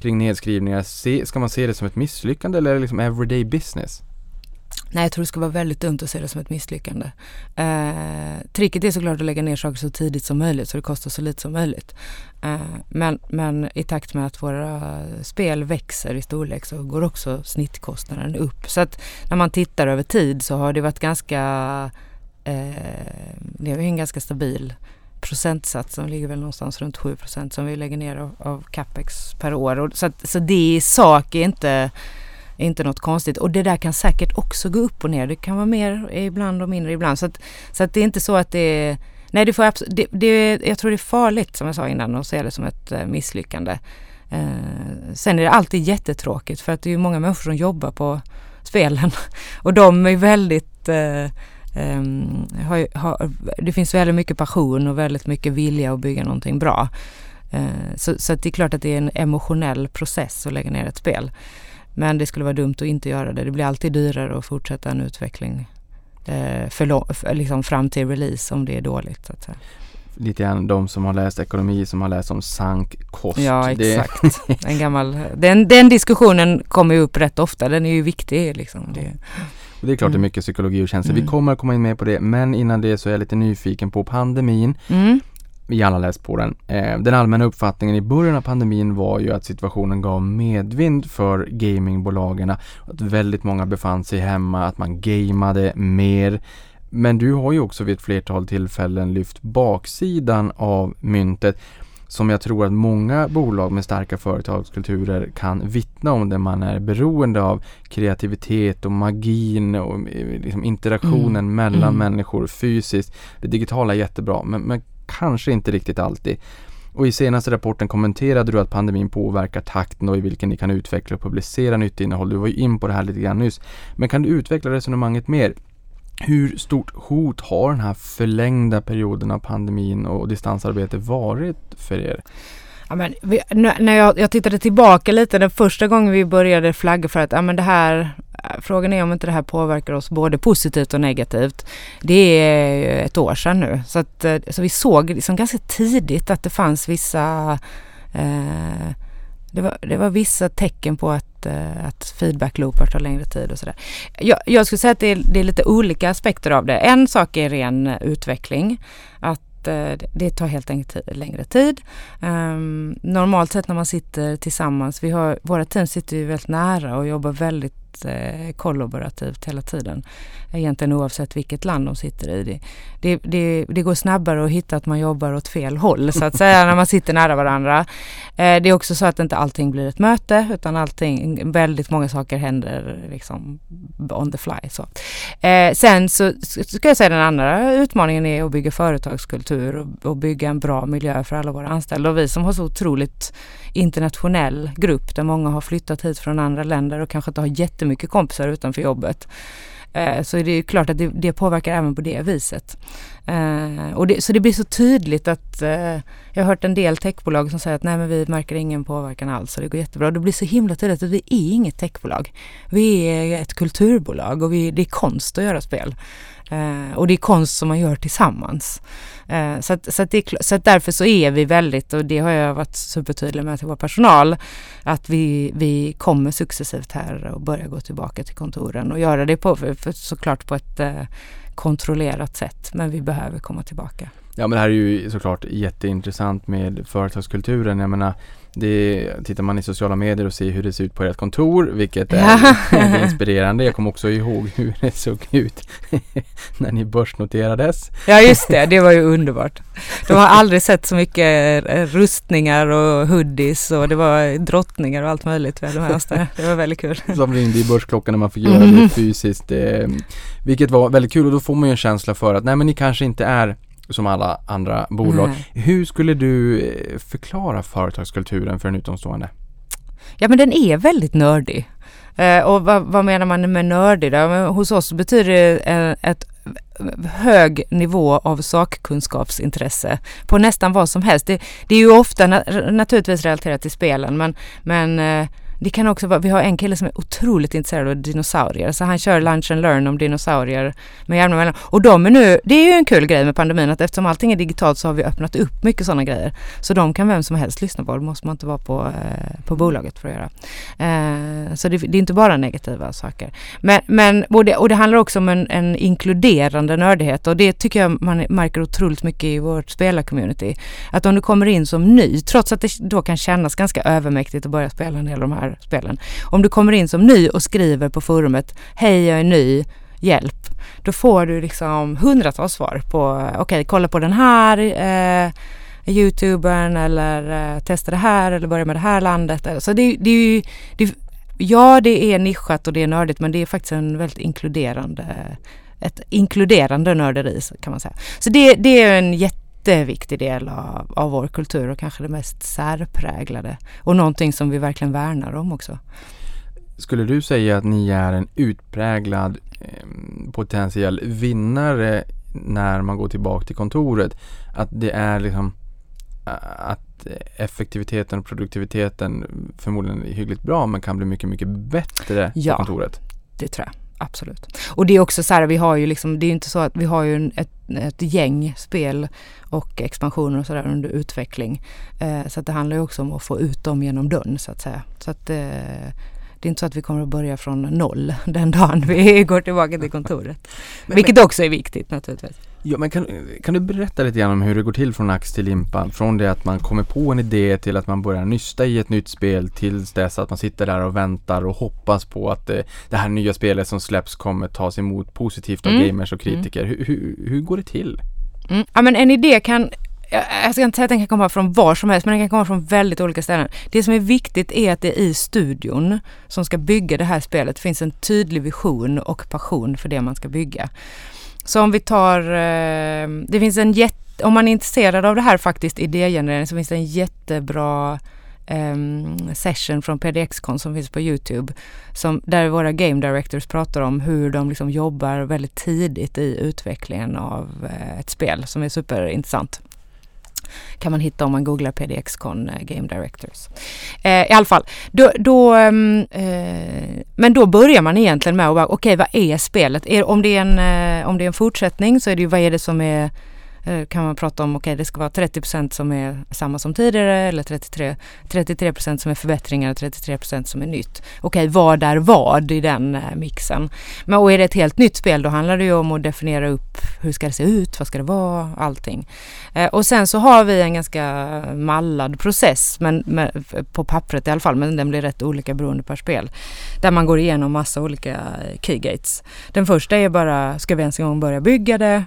Speaker 2: kring nedskrivningar? Se, ska man se det som ett misslyckande eller är det liksom everyday business?
Speaker 3: Nej, jag tror det skulle vara väldigt dumt att se det som ett misslyckande. Eh, tricket är såklart att lägga ner saker så tidigt som möjligt så det kostar så lite som möjligt. Eh, men, men i takt med att våra spel växer i storlek så går också snittkostnaden upp. Så att när man tittar över tid så har det varit ganska, eh, det är en ganska stabil procentsats som ligger väl någonstans runt 7 procent som vi lägger ner av, av capex per år. Och så, att, så det i sak är inte, inte något konstigt. Och det där kan säkert också gå upp och ner. Det kan vara mer ibland och mindre ibland. Så att, så att det är inte så att det är Nej, det får absolut, det, det, jag tror det är farligt som jag sa innan att se det som ett eh, misslyckande. Eh, sen är det alltid jättetråkigt för att det är många människor som jobbar på spelen *laughs* och de är väldigt eh, um, har, har, det finns väldigt mycket passion och väldigt mycket vilja att bygga någonting bra. Eh, så, så det är klart att det är en emotionell process att lägga ner ett spel. Men det skulle vara dumt att inte göra det. Det blir alltid dyrare att fortsätta en utveckling Eh, för, för, liksom fram till release om det är dåligt. Så att säga.
Speaker 2: Lite grann de som har läst ekonomi som har läst om sank kost.
Speaker 3: Ja exakt. *laughs* en gammal, den, den diskussionen kommer ju upp rätt ofta. Den är ju viktig liksom. Det,
Speaker 2: det är klart mm. det är mycket psykologi och känslor. Mm. Vi kommer att komma in mer på det men innan det så är jag lite nyfiken på pandemin. Mm vi alla läst på den. Eh, den allmänna uppfattningen i början av pandemin var ju att situationen gav medvind för gamingbolagen. Att väldigt många befann sig hemma, att man gamade mer. Men du har ju också vid ett flertal tillfällen lyft baksidan av myntet som jag tror att många bolag med starka företagskulturer kan vittna om där man är beroende av kreativitet och magin och eh, liksom interaktionen mm. mellan mm. människor fysiskt. Det digitala är jättebra men, men kanske inte riktigt alltid. Och i senaste rapporten kommenterade du att pandemin påverkar takten och i vilken ni kan utveckla och publicera nytt innehåll. Du var ju in på det här lite grann nyss. Men kan du utveckla resonemanget mer? Hur stort hot har den här förlängda perioden av pandemin och distansarbete varit för er?
Speaker 3: Ja, men vi, när jag, jag, tittade tillbaka lite den första gången vi började flagga för att ja, men det här Eh, frågan är om inte det här påverkar oss både positivt och negativt. Det är ett år sedan nu. Så, att, eh, så vi såg liksom ganska tidigt att det fanns vissa eh, det var, det var vissa tecken på att, eh, att feedback-loopar tar längre tid och sådär. Jag, jag skulle säga att det är, det är lite olika aspekter av det. En sak är ren eh, utveckling. Att det tar helt enkelt längre tid. Um, normalt sett när man sitter tillsammans, vi har, våra team sitter ju väldigt nära och jobbar väldigt eh, kollaborativt hela tiden. Egentligen oavsett vilket land de sitter i. Det, det, det, det, går snabbare att hitta att man jobbar åt fel håll så att säga *laughs* när man sitter nära varandra. Eh, det är också så att inte allting blir ett möte utan allting, väldigt många saker händer liksom on the fly. Så. Eh, sen så ska jag säga den andra utmaningen är att bygga företagskultur och, och bygga en bra miljö för alla våra anställda och vi som har så otroligt internationell grupp där många har flyttat hit från andra länder och kanske inte har jättemycket kompisar utanför jobbet. Eh, så det är klart att det, det, påverkar även på det viset. Eh, och det, så det blir så tydligt att eh, jag har hört en del techbolag som säger att nej men vi märker ingen påverkan alls och det går jättebra. Det blir så himla tydligt att vi är inget techbolag. Vi är ett kulturbolag och vi, det är konst att göra spel. Eh, och det är konst som man gör tillsammans. Eh, så, att, så, att det, så att därför så är vi väldigt, och det har jag varit supertydlig med till vår personal, att vi, vi kommer successivt här och börja gå tillbaka till kontoren och göra det på, för, för såklart på ett eh, kontrollerat sätt. Men vi behöver komma tillbaka.
Speaker 2: Ja men det här är ju såklart jätteintressant med företagskulturen. Jag menar det, tittar man i sociala medier och ser hur det ser ut på ert kontor, vilket är inspirerande. Jag kommer också ihåg hur det såg ut *laughs* när ni börsnoterades.
Speaker 3: Ja, just det. Det var ju underbart. De har aldrig sett så mycket rustningar och hoodies och det var drottningar och allt möjligt. *laughs* Det var väldigt kul.
Speaker 2: Som ringde i börsklockan när man fick göra det mm. fysiskt. Vilket var väldigt kul och då får man ju en känsla för att nej men ni kanske inte är som alla andra bolag. Mm. Hur skulle du eh, förklara företagskulturen för en utomstående?
Speaker 3: Ja men den är väldigt nördig. Eh, och vad, vad, menar man med nördig då? hos oss betyder det eh, ett hög nivå av sakkunskapsintresse på nästan vad som helst. Det, det är ju ofta na naturligtvis relaterat till spelen men, men det kan också vara, vi har en kille som är otroligt intresserad av dinosaurier så han kör lunch and learn om dinosaurier med jämna mellan. Och de är nu, det är ju en kul grej med pandemin att eftersom allting är digitalt så har vi öppnat upp mycket sådana grejer. Så de kan vem som helst lyssna på, det måste man inte vara på, eh, på bolaget för att göra. Eh, så det, det, är inte bara negativa saker. Men, men och, det, och det handlar också om en, en inkluderande nördighet och det tycker jag man märker otroligt mycket i vårt spelarcommunity. Att om du kommer in som ny, trots att det då kan kännas ganska övermäktigt att börja spela en del av de här spelen. Om du kommer in som ny och skriver på forumet, hej jag är ny, hjälp. Då får du liksom hundratals svar på, okej okay, kolla på den här eh, Youtubern eller eh, testa det här eller börja med det här landet. Så det, det är ju, det, ja det är nischat och det är nördigt men det är faktiskt en väldigt inkluderande ett inkluderande nörderi kan man säga. Så det, det är en jätteviktig del av, av vår kultur och kanske det mest särpräglade och någonting som vi verkligen värnar om också.
Speaker 2: Skulle du säga att ni är en utpräglad eh, potentiell vinnare när man går tillbaka till kontoret? Att det är liksom att effektiviteten och produktiviteten förmodligen är hyggligt bra men kan bli mycket, mycket bättre
Speaker 3: ja,
Speaker 2: på kontoret?
Speaker 3: det tror jag. Absolut. Och det är också så här, vi har ju liksom, det är inte så att vi har ju ett, ett gäng spel och expansioner och sådär under utveckling. Eh, så att det handlar ju också om att få ut dem genom dörren så att säga. Så att eh, det är inte så att vi kommer att börja från noll *laughs* den dagen vi *laughs* går tillbaka till kontoret. *laughs* men, Vilket men, också är viktigt naturligtvis.
Speaker 2: Ja, men kan, kan du berätta lite grann om hur det går till från ax till limpa? Från det att man kommer på en idé till att man börjar nysta i ett nytt spel tills dess att man sitter där och väntar och hoppas på att det, det här nya spelet som släpps kommer tas emot positivt av mm. gamers och kritiker. Mm. Hur, hur, hur, går det till?
Speaker 3: Mm. Ja men en idé kan Eh, alltså jag ska inte säga att den kan komma från var som helst men den kan komma från väldigt olika ställen. Det som är viktigt är att det i studion som ska bygga det här spelet finns en tydlig vision och passion för det man ska bygga. Så om vi tar, eh, det finns en jätte, om man är intresserad av det här faktiskt idégenerering så finns det en jättebra ehm, session från PDX-con som finns på Youtube. Som, där våra game directors pratar om hur de liksom jobbar väldigt tidigt i utvecklingen av eh, ett spel som är superintressant kan man hitta om man googlar pdxcon eh, Game Directors. Eh, I alla fall, då, då ehm, eh, men då börjar man egentligen med att okej okay, vad är spelet? Är, om, det är en, eh, om det är en fortsättning så är det ju vad är det som är Eh, kan man prata om, okej okay, det ska vara 30% som är samma som tidigare eller 33, 33 som är förbättringar och 33% som är nytt. Okej, okay, vad är vad i den eh, mixen? Men och är det ett helt nytt spel då handlar det ju om att definiera upp hur ska det se ut, vad ska det vara, allting. Eh, och sen så har vi en ganska mallad process, men med, på pappret i alla fall, men den blir rätt olika beroende per spel. Där man går igenom massa olika keygates. Den första är bara, ska vi ens en gång börja bygga det?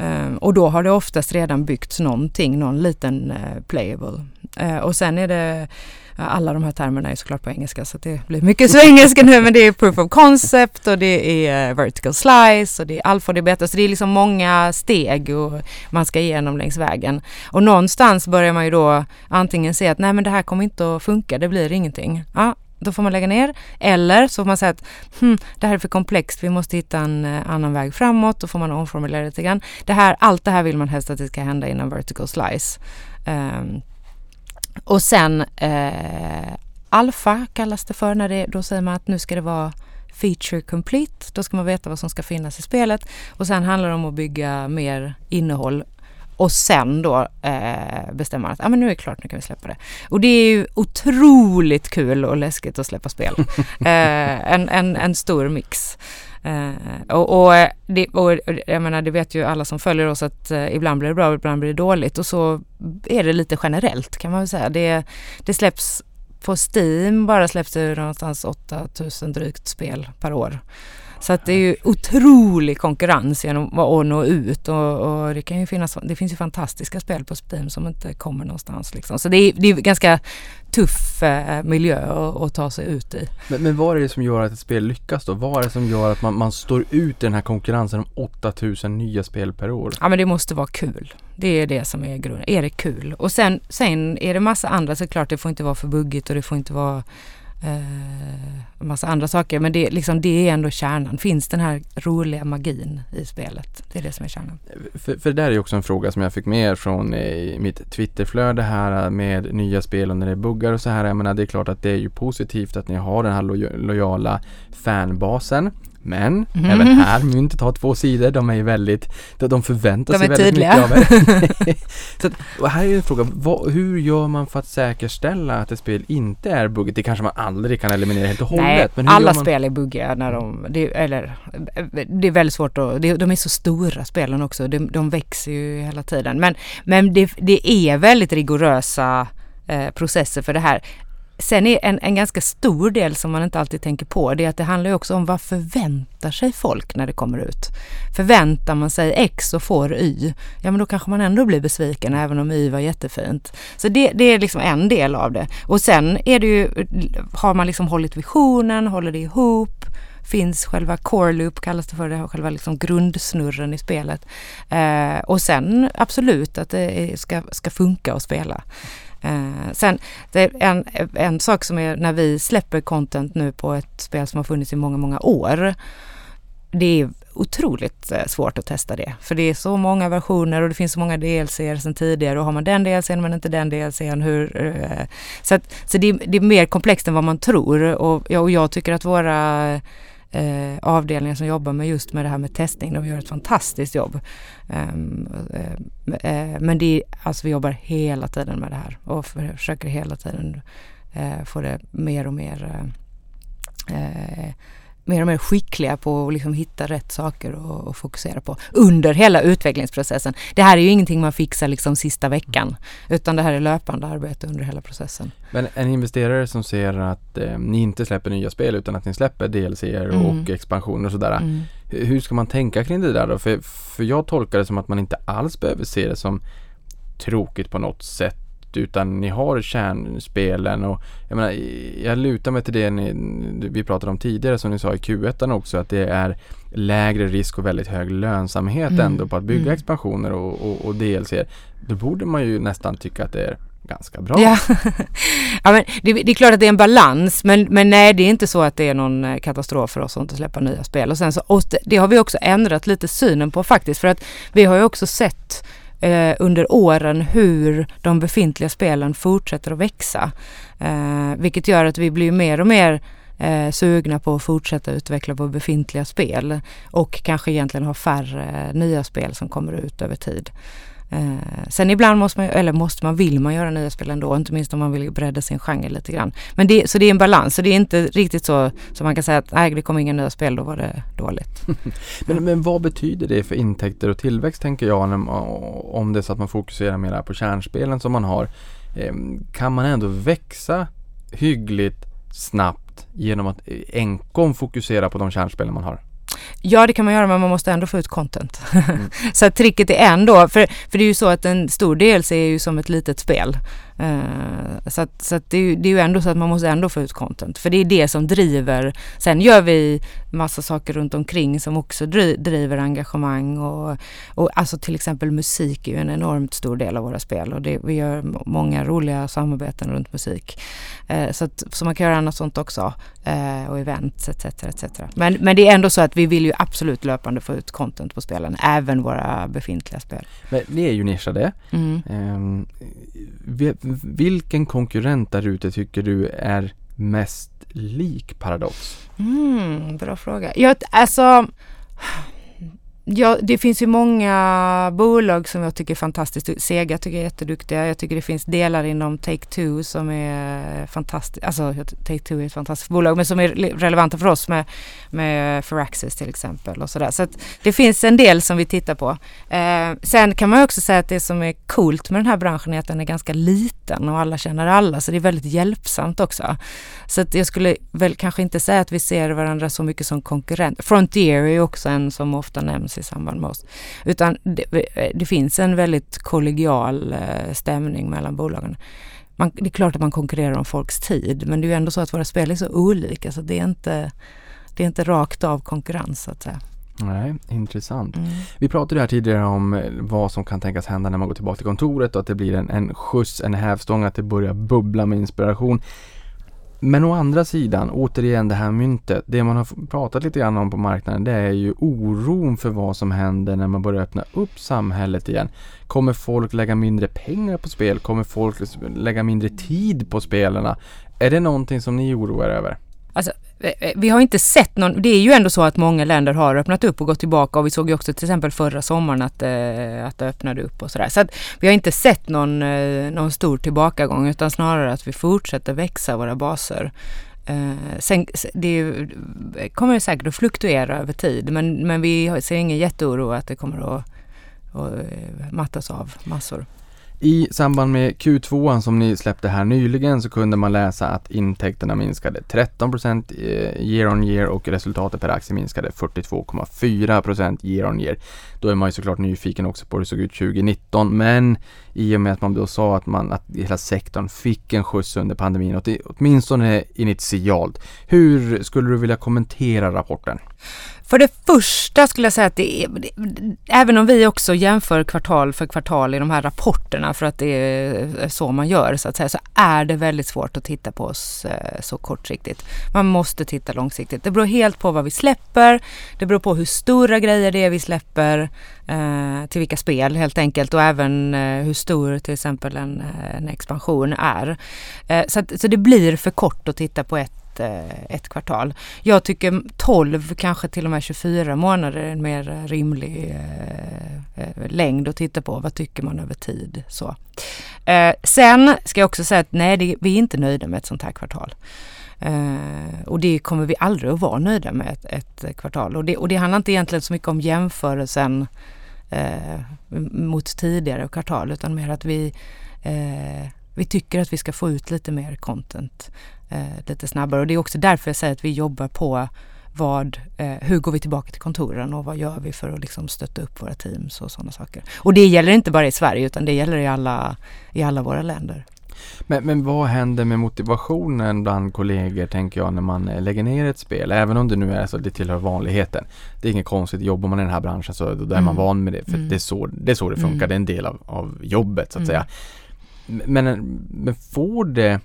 Speaker 3: Ehm, och då har det oftast redan byggts någonting, någon liten eh, playable. Eh, och sen är det, alla de här termerna är såklart på engelska så det blir mycket svengelska nu men det är proof of concept och det är vertical slice och det är alfa och det är beta. Så det är liksom många steg och man ska igenom längs vägen. Och någonstans börjar man ju då antingen se att nej men det här kommer inte att funka, det blir ingenting. Ja, då får man lägga ner. Eller så får man säga att hm, det här är för komplext, vi måste hitta en eh, annan väg framåt. Då får man omformulera lite grann. Det här, allt det här vill man helst att det ska hända innan vertical slice. Um, och sen eh, alfa kallas det för när det, då säger man att nu ska det vara feature complete. Då ska man veta vad som ska finnas i spelet. Och sen handlar det om att bygga mer innehåll och sen då eh, bestämmer man att ah, men nu är det klart, nu kan vi släppa det. Och det är ju otroligt kul och läskigt att släppa spel. *laughs* eh, en, en, en stor mix. Eh, och, och, det, och jag menar det vet ju alla som följer oss att eh, ibland blir det bra och ibland blir det dåligt och så är det lite generellt kan man väl säga. Det, det släpps på Steam bara släpps det någonstans 8000 drygt spel per år. Så att det är ju otrolig konkurrens genom att nå ut och, och, det kan ju finnas, det finns ju fantastiska spel på Steam som inte kommer någonstans liksom. Så det är, det är ganska tuff eh, miljö att, att, ta sig ut i.
Speaker 2: Men, men vad är det som gör att ett spel lyckas då? Vad är det som gör att man, man står ut i den här konkurrensen om 8000 nya spel per år?
Speaker 3: Ja men det måste vara kul. Det är det som är grunden. Är det kul? Och sen, sen är det massa andra såklart. Det får inte vara för buggigt och det får inte vara eh, massa andra saker. Men det, liksom, det är ändå kärnan. Finns den här roliga magin i spelet? Det är det som är kärnan.
Speaker 2: För, för det där är också en fråga som jag fick med från eh, mitt Twitterflöde här eh, med nya spel och när det är buggar och så här. Jag menar, det är klart att det är ju positivt att ni har den här lo lojala fanbasen. Men mm. även här, myntet har två sidor. De är ju väldigt, de förväntar de sig väldigt tydliga. mycket av er. *laughs* så att, och här är en fråga, vad, hur gör man för att säkerställa att ett spel inte är buggigt? Det kanske man aldrig kan eliminera helt och hållet. Nej,
Speaker 3: men alla man... spel är buggiga när de, det, eller det är väldigt svårt att, det, de är så stora spelen också. De, de växer ju hela tiden. Men, men det, det är väldigt rigorösa eh, processer för det här sen är en, en ganska stor del som man inte alltid tänker på, det är att det handlar ju också om vad förväntar sig folk när det kommer ut. Förväntar man sig X och får Y, ja men då kanske man ändå blir besviken även om Y var jättefint. Så det, det är liksom en del av det. Och sen är det ju, har man liksom hållit visionen, håller det ihop, finns själva core loop kallas det för, det själva liksom grundsnurren i spelet. Eh, och sen absolut att det ska, ska funka att spela. Eh, sen, en, en sak som är när vi släpper content nu på ett spel som har funnits i många, många år. Det är otroligt eh, svårt att testa det. För det är så många versioner och det finns så många DLCer sedan tidigare och har man den DLCn men inte den DLCn hur... Eh, så att, så det, det, är mer komplext än vad man tror och, och jag tycker att våra eh, avdelningar som jobbar med just med det här med testning, de gör ett fantastiskt jobb. Um, eh, men det är, alltså vi jobbar hela tiden med det här och försöker hela tiden eh, få det mer och mer eh, eh mer och mer skickliga på att liksom hitta rätt saker och, och, fokusera på under hela utvecklingsprocessen. Det här är ju ingenting man fixar liksom sista veckan utan det här är löpande arbete under hela processen.
Speaker 2: Men en investerare som ser att eh, ni inte släpper nya spel utan att ni släpper DLC mm. och expansioner och sådär. Mm. Hur ska man tänka kring det där då? För, för jag tolkar det som att man inte alls behöver se det som tråkigt på något sätt utan ni har kärnspelen och jag menar, jag lutar mig till det ni, vi pratade om tidigare som ni sa i Q1 också att det är lägre risk och väldigt hög lönsamhet mm. ändå på att bygga mm. expansioner och, och, och DLC. Då borde man ju nästan tycka att det är ganska bra.
Speaker 3: Ja, *laughs* ja men det, det, är klart att det är en balans men, men nej det är inte så att det är någon eh, katastrof för oss att inte släppa nya spel. Och sen så, och det har vi också ändrat lite synen på faktiskt för att vi har ju också sett eh, under åren hur de befintliga spelen fortsätter att växa. Eh, vilket gör att vi blir mer och mer eh, sugna på att fortsätta utveckla våra befintliga spel och kanske egentligen ha färre eh, nya spel som kommer ut över tid. Eh, sen ibland måste man, eller måste man, vill man göra nya spel ändå, inte minst om man vill bredda sin genre lite grann. Men det, så det är en balans, så det är inte riktigt så som man kan säga att nej, det kommer inga nya spel, då var det dåligt. *laughs*
Speaker 2: men, men vad betyder det för intäkter och tillväxt tänker jag, när, om det är så att man fokuserar mer på kärnspelen som man har. Eh, kan man ändå växa hyggligt snabbt genom att eh, enkom fokusera på de kärnspelen man har?
Speaker 3: Ja det kan man göra men man måste ändå få ut content. Mm. *laughs* så tricket är ändå, för, för det är ju så att en stor del är ju som ett litet spel. Uh, så att, så att det, är, det är ju ändå så att man måste ändå få ut content. För det är det som driver. Sen gör vi massa saker runt omkring som också driver engagemang och, och alltså till exempel musik är ju en enormt stor del av våra spel och det, vi gör många roliga samarbeten runt musik. Uh, så, att, så man kan göra annat sånt också uh, och events etc. etc. Men, men det är ändå så att vi vill ju absolut löpande få ut content på spelen, även våra befintliga spel.
Speaker 2: Men ni är ju nischade. Mm. Um, vilken konkurrent där ute tycker du är mest lik Paradox?
Speaker 3: Mm, bra fråga. Jag, alltså Ja, det finns ju många bolag som jag tycker är fantastiskt. Sega tycker jag är jätteduktiga. Jag tycker det finns delar inom Take-Two som är fantastiskt. Alltså Take-Two är ett fantastiskt bolag men som är relevanta för oss med, med Firaxis till exempel och sådär. Så att det finns en del som vi tittar på. Eh, sen kan man också säga att det som är coolt med den här branschen är att den är ganska liten och alla känner alla så det är väldigt hjälpsamt också. Så att jag skulle väl kanske inte säga att vi ser varandra så mycket som konkurrent. Frontier är ju också en som ofta nämns i samband med oss. Utan det, det finns en väldigt kollegial eh, stämning mellan bolagen. Man, det är klart att man konkurrerar om folks tid men det är ju ändå så att våra spel är så olika så det är inte, det är inte rakt av konkurrens så att säga.
Speaker 2: Nej, intressant. Mm. Vi pratade här tidigare om eh, vad som kan tänkas hända när man går tillbaka till kontoret och att det blir en, en skjuts, en hävstång, att det börjar bubbla med inspiration. Men å andra sidan, återigen det här myntet. Det man har pratat lite grann om på marknaden det är ju oron för vad som händer när man börjar öppna upp samhället igen. Kommer folk lägga mindre pengar på spel? Kommer folk lägga mindre tid på spelarna? Är det någonting som ni oroar er över?
Speaker 3: Alltså, eh, eh, vi har inte sett någon, det är ju ändå så att många länder har öppnat upp och gått tillbaka och vi såg ju också till exempel förra sommaren att, eh, att det öppnade upp och sådär. Så att vi har inte sett någon, någon stor tillbakagång utan snarare att vi fortsätter växa våra baser. Sen, det kommer säkert att fluktuera över tid men, men vi ser ingen jätteoro att det kommer att, att mattas av massor.
Speaker 2: I samband med Q2 som ni släppte här nyligen så kunde man läsa att intäkterna minskade 13% eh, year on year och resultatet per aktie minskade 42,4% year on year. Då är man ju såklart nyfiken också på hur det såg ut 2019 men i och med att man då sa att, man, att hela sektorn fick en skjuts under pandemin, åtminstone initialt. Hur skulle du vilja kommentera rapporten?
Speaker 3: För det första skulle jag säga att det är, även om vi också jämför kvartal för kvartal i de här rapporterna för att det är så man gör så att säga, så är det väldigt svårt att titta på oss eh, så kortsiktigt. Man måste titta långsiktigt. Det beror helt på vad vi släpper, det beror på hur stora grejer det är vi släpper, eh, till vilka spel helt enkelt och även eh, hur stor till exempel en, en expansion är. Så, att, så det blir för kort att titta på ett Eh, ett, kvartal. Jag tycker 12, kanske till och med 24 månader är en mer rimlig eh, eh, längd att titta på. Vad tycker man över tid? Så. Eh, sen ska jag också säga att nej, det, vi är inte nöjda med ett sånt här kvartal. Uh, och det kommer vi aldrig att vara nöjda med ett, ett kvartal. Och det, och det handlar inte egentligen så mycket om jämförelsen uh, mot tidigare kvartal utan mer att vi, uh, vi tycker att vi ska få ut lite mer content eh, lite snabbare. Och det är också därför jag säger att vi jobbar på vad, eh, hur går vi tillbaka till kontoren och vad gör vi för att liksom stötta upp våra teams och sådana saker. Och det gäller inte bara i Sverige utan det gäller i alla, i alla våra länder.
Speaker 2: Men, men vad händer med motivationen bland kollegor tänker jag när man eh, lägger ner ett spel? Även om det nu är så det tillhör vanligheten. Det är inget konstigt, jobbar man i den här branschen så då är mm. man van med det. För mm. det, är så, det är så det funkar, mm. det är en del av, av jobbet så att mm. säga. Men, men får det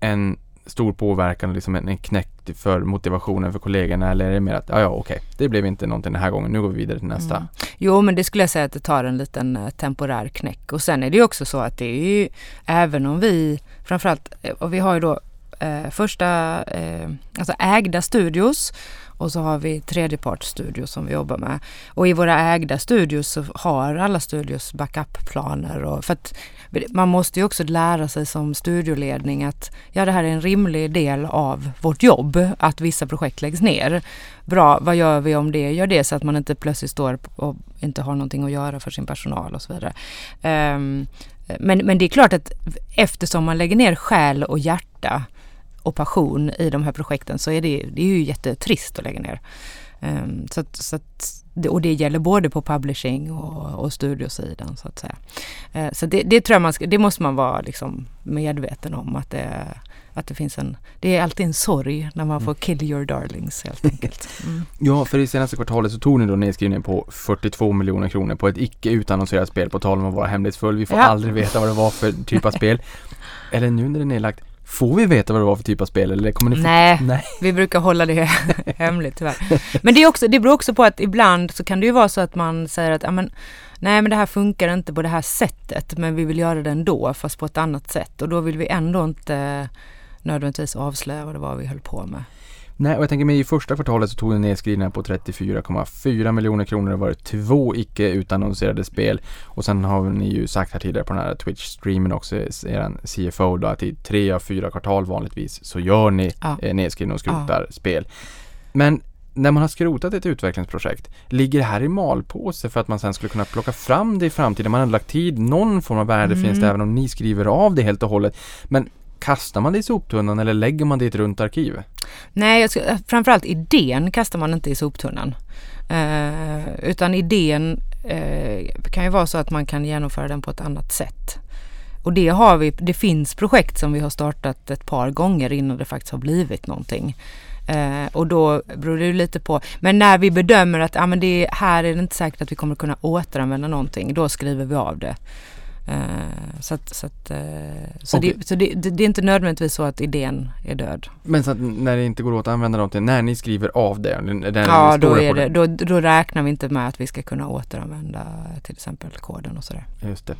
Speaker 2: en stor påverkan och liksom en, en knäck för motivationen för kollegorna eller är det mer att ja, ja okej, det blev inte någonting den här gången, nu går vi vidare till nästa? Mm.
Speaker 3: Jo, men det skulle jag säga att det tar en liten uh, temporär knäck och sen är det ju också så att det är ju även om vi framförallt, eh, och vi har ju då eh, första, eh, alltså ägda studios och så har vi tredjepartsstudios som vi jobbar med. Och i våra ägda studios så har alla studios backup-planer. för att man måste ju också lära sig som studioledning att ja, det här är en rimlig del av vårt jobb, att vissa projekt läggs ner. Bra, vad gör vi om det gör det så att man inte plötsligt står och inte har någonting att göra för sin personal och så vidare. Um, men, men det är klart att eftersom man lägger ner själ och hjärta och passion i de här projekten så är det, det är ju jättetrist att lägga ner. Um, så att, så att, och det gäller både på publishing och, och studiosidan så att säga. Uh, så det, det, tror jag man ska, det måste man vara liksom medveten om att det, att det finns en, det är alltid en sorg när man får mm. kill your darlings helt enkelt. *laughs*
Speaker 2: Mm. Ja, för i senaste kvartalet så tog ni då nedskrivningen på 42 miljoner kronor på ett icke utannonserat spel på tal om att vara hemlighetsfull. Vi får ja. aldrig veta vad det var för typ av spel. *laughs* Eller nu när det är nedlagt, Får vi veta vad det var för typ av spel eller kommer ni få...
Speaker 3: Nej, Nej. vi brukar hålla det *laughs* hemligt tyvärr. Men det, är också, det beror också på att ibland så kan det ju vara så att man säger att men, Nej men det här funkar inte på det här sättet men vi vill göra det ändå fast på ett annat sätt och då vill vi ändå inte nödvändigtvis avslöja vad det var vi höll på med.
Speaker 2: Nej, och jag tänker mig i första kvartalet så tog den nedskrivningar på 34,4 miljoner kronor. Det var två icke utannonserade spel. Och sen har ni ju sagt här tidigare på den här Twitch-streamen också, er CFO då, att i tre av fyra kvartal vanligtvis så gör ni ja. eh, nedskrivning och skrotar ja. spel. Men när man har skrotat ett utvecklingsprojekt, ligger det här i malpåse för att man sen skulle kunna plocka fram det i framtiden? Man har lagt tid, någon form av värde mm. finns det även om ni skriver av det helt och hållet. Men kastar man det i soptunnan eller lägger man det i ett runt arkiv?
Speaker 3: Nej, jag ska, framförallt idén kastar man inte i soptunnan. Eh, utan idén eh, kan ju vara så att man kan genomföra den på ett annat sätt. Och det har vi, det finns projekt som vi har startat ett par gånger innan det faktiskt har blivit någonting. Eh, och då beror det lite på, men när vi bedömer att ah, men det, här är det inte säkert att vi kommer kunna återanvända någonting, då skriver vi av det. Uh, så att, så, att, uh, så, okay. det, så det, det, det, är inte nödvändigtvis så att idén är död.
Speaker 2: Men så att när det inte går åt att använda någonting, när ni skriver av det?
Speaker 3: ja, då, är det, då, då räknar vi inte med att vi ska kunna återanvända till exempel koden och sådär.
Speaker 2: Just det.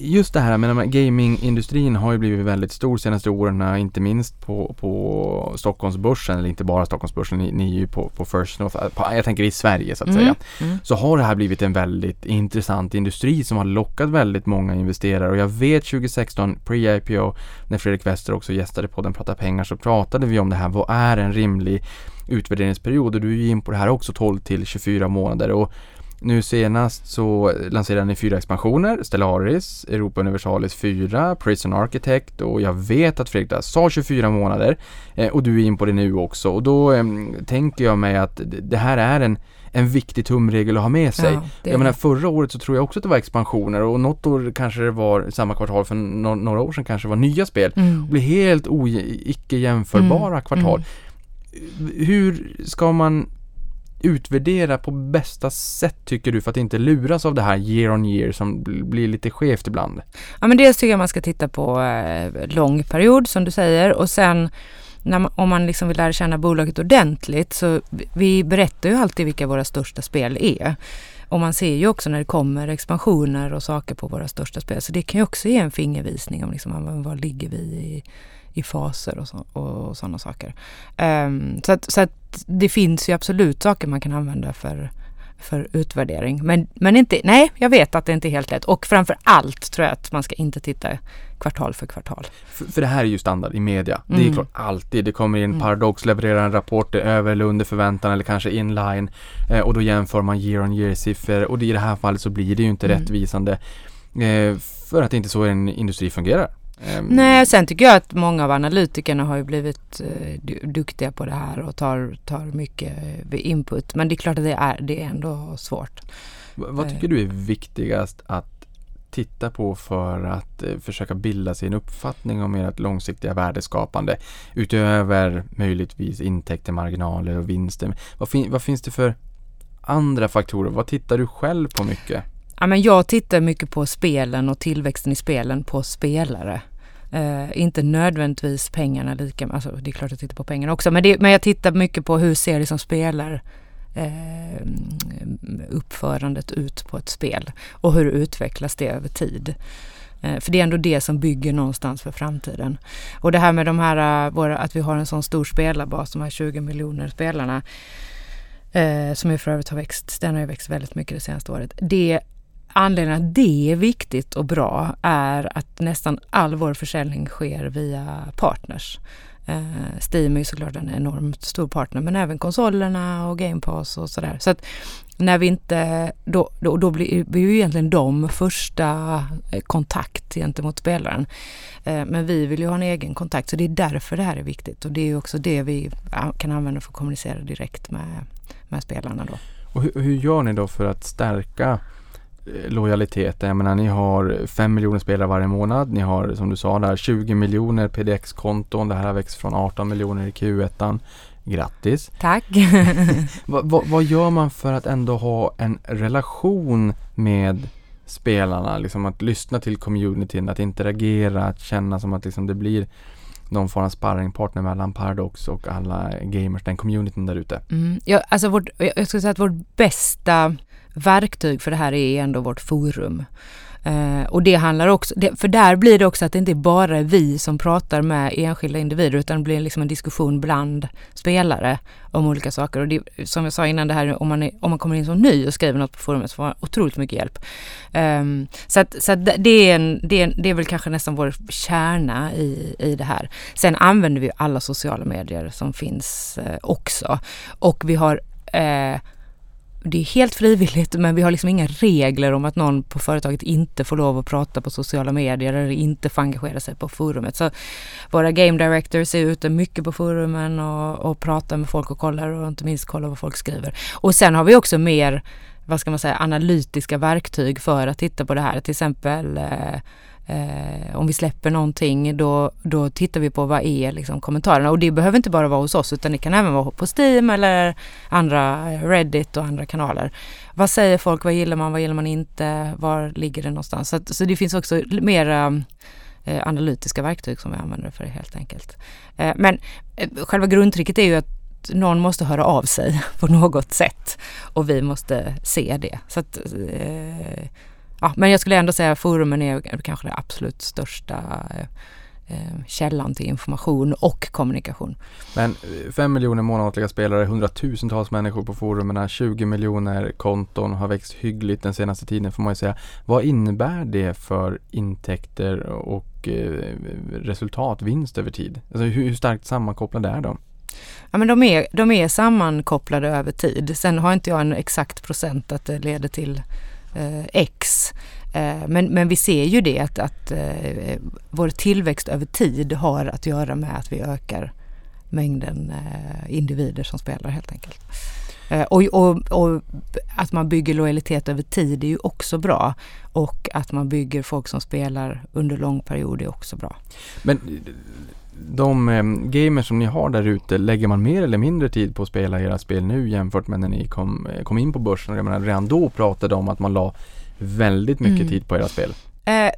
Speaker 2: Just det här med gamingindustrin har ju blivit väldigt stor senaste åren, inte minst på, på Stockholmsbörsen, eller inte bara Stockholmsbörsen, ni, ni är ju på, på First North, på, jag tänker i Sverige så att mm. säga. Mm. Så har det här blivit en väldigt intressant industri som har lockat väldigt många investerare och jag vet 2016 pre-IPO när Fredrik Wester också gästade podden Prata pengar så pratade vi om det här. Vad är en rimlig utvärderingsperiod? Och du är ju in på det här också 12 till 24 månader. Och Nu senast så lanserade ni fyra expansioner, Stellaris, Europa Universalis 4, Prison Architect och jag vet att Fredrik sa 24 månader. Eh, och du är in på det nu också. Och då eh, tänker jag mig att det här är en en viktig tumregel att ha med sig.
Speaker 3: Ja, det
Speaker 2: jag menar förra året så tror jag också att det var expansioner och något år kanske det var samma kvartal för no några år sedan kanske det var nya spel.
Speaker 3: Mm.
Speaker 2: Det blir helt icke jämförbara
Speaker 3: Mm,
Speaker 2: kvartal. Hur ska man utvärdera på bästa sätt tycker du för att inte luras av det här year on year som bl- blir lite skevt ibland?
Speaker 3: Ja men dels tycker jag man ska titta på eh, lång period som du säger och sen man, om man liksom vill lära känna bolaget ordentligt så vi- berättar ju alltid vilka våra största spel är. Och man ser ju också när det kommer expansioner och saker på våra största spel. Så det kan ju också ge en fingervisning om liksom, var ligger vi i, i faser och, så, och, sådana saker. Um, så att, så att det finns ju absolut saker man kan använda för, för utvärdering. Men, men inte, nej, jag vet att det inte är helt lätt. Och framför allt tror jag att man ska inte titta kvartal för kvartal.
Speaker 2: För, för det här är ju standard i media. Det är
Speaker 3: Mm.
Speaker 2: klart alltid. Det kommer in
Speaker 3: Mm.
Speaker 2: Paradox, levererar en rapport, det är över eller under förväntan eller kanske inline. Eh, och då jämför man year on year siffror och i det här fallet så blir det ju inte
Speaker 3: Mm.
Speaker 2: rättvisande. Eh, för att det inte så en industri fungerar. Ehm,
Speaker 3: Nej, sen tycker jag att många av analytikerna har ju blivit eh, du- duktiga på det här och tar, tar mycket eh, input. Men det är klart att det är, det är ändå svårt.
Speaker 2: Vad tycker du är viktigast att titta på för att eh, försöka bilda sig en uppfattning om ert långsiktiga värdeskapande utöver möjligtvis intäkter, marginaler och vinster? Vad, fin- vad finns det för andra faktorer? Vad tittar du själv på mycket?
Speaker 3: Ja, men jag tittar mycket på spelen och tillväxten i spelen på spelare. Uh, inte nödvändigtvis pengarna lika, alltså det är klart jag tittar på pengarna också, men, det, men jag tittar mycket på hur ser det som spelar uh, uppförandet ut på ett spel och hur utvecklas det över tid. Uh, För det är ändå det som bygger någonstans för framtiden. Och det här med de här, våra, att vi har en sån stor spelarbas, de här 20 miljoner spelarna, som ju för övrigt har växt, den har ju växt väldigt mycket det senaste året. Det, anledningen att det är viktigt och bra är att nästan all vår försäljning sker via partners. Eh, Steam är ju såklart en enormt stor partner men även konsolerna och Game Pass och sådär. Så att när vi inte, då, då, då blir vi ju egentligen de första eh, kontakt gentemot spelaren. Eh, Men vi vill ju ha en egen kontakt så det är därför det här är viktigt och det är ju också det vi kan använda för att kommunicera direkt med, med spelarna då.
Speaker 2: Och hur, hur gör ni då för att stärka eh, lojaliteten? Jag menar ni har 5 miljoner spelare varje månad. Ni har som du sa där 20 miljoner PDX-konton. Det här har växt från 18 miljoner i Q1. Grattis!
Speaker 3: Tack! *laughs*
Speaker 2: Va, va, vad gör man för att ändå ha en relation med spelarna? Liksom att lyssna till communityn, att interagera, att känna som att liksom det blir någon form av sparringpartner mellan Paradox och alla gamers, den communityn där ute.
Speaker 3: Mm. Ja, alltså vårt, jag jag skulle säga att vårt bästa verktyg för det här är ändå vårt forum. Eh, och det handlar också, det, för där blir det också att det inte bara är vi som pratar med enskilda individer utan det blir liksom en diskussion bland spelare om olika saker. Och det, som jag sa innan det här om man, är, om man kommer in som ny och skriver något på forumet så får man otroligt mycket hjälp. Ehm, så att, så att det, är en, det, är, det är väl kanske nästan vår kärna i, i det här. Sen använder vi alla sociala medier som finns eh, också. Och vi har eh, det är helt frivilligt men vi har liksom inga regler om att någon på företaget inte får lov att prata på sociala medier eller inte får engagera sig på forumet. Så våra game directors är ute mycket på forumen och, och pratar med folk och kollar och inte minst kollar vad folk skriver. Och sen har vi också mer, vad ska man säga, analytiska verktyg för att titta på det här. Till exempel eh, eh, om vi släpper någonting då, då tittar vi på vad är liksom kommentarerna och det behöver inte bara vara hos oss utan det kan även vara på Steam eller andra eh, Reddit och andra kanaler. Vad säger folk, vad gillar man, vad gillar man inte, var ligger det någonstans? Så, att, så det finns också mera eh, analytiska verktyg som vi använder för det helt enkelt. Eh, men eh, själva grundtricket är ju att någon måste höra av sig *laughs* på något sätt och vi måste se det. Så att, eh, ja, men jag skulle ändå säga att forumen är kanske det absolut största eh, källan till information och kommunikation.
Speaker 2: Men 5 miljoner månatliga spelare, hundratusentals människor på forumen, 20 miljoner konton har växt hyggligt den senaste tiden får man ju säga. Vad innebär det för intäkter och eh, resultat, vinst över tid? Alltså hur, starkt sammankopplade är de?
Speaker 3: Ja men de är, de är sammankopplade över tid. Sen har inte jag en exakt procent att det leder till eh, Eh, X. Eh, men, men vi ser ju det att, att eh, vår tillväxt över tid har att göra med att vi ökar mängden individer som spelar helt enkelt. Och, och, och, att man bygger lojalitet över tid är ju också bra. Och att man bygger folk som spelar under lång period är också bra.
Speaker 2: Men de eh, gamers som ni har där ute, lägger man mer eller mindre tid på att spela era spel nu jämfört med när ni kom, eh, kom in på börsen? Jag menar, redan då pratade om att man la väldigt mycket
Speaker 3: Mm.
Speaker 2: tid på era spel.
Speaker 3: Eh,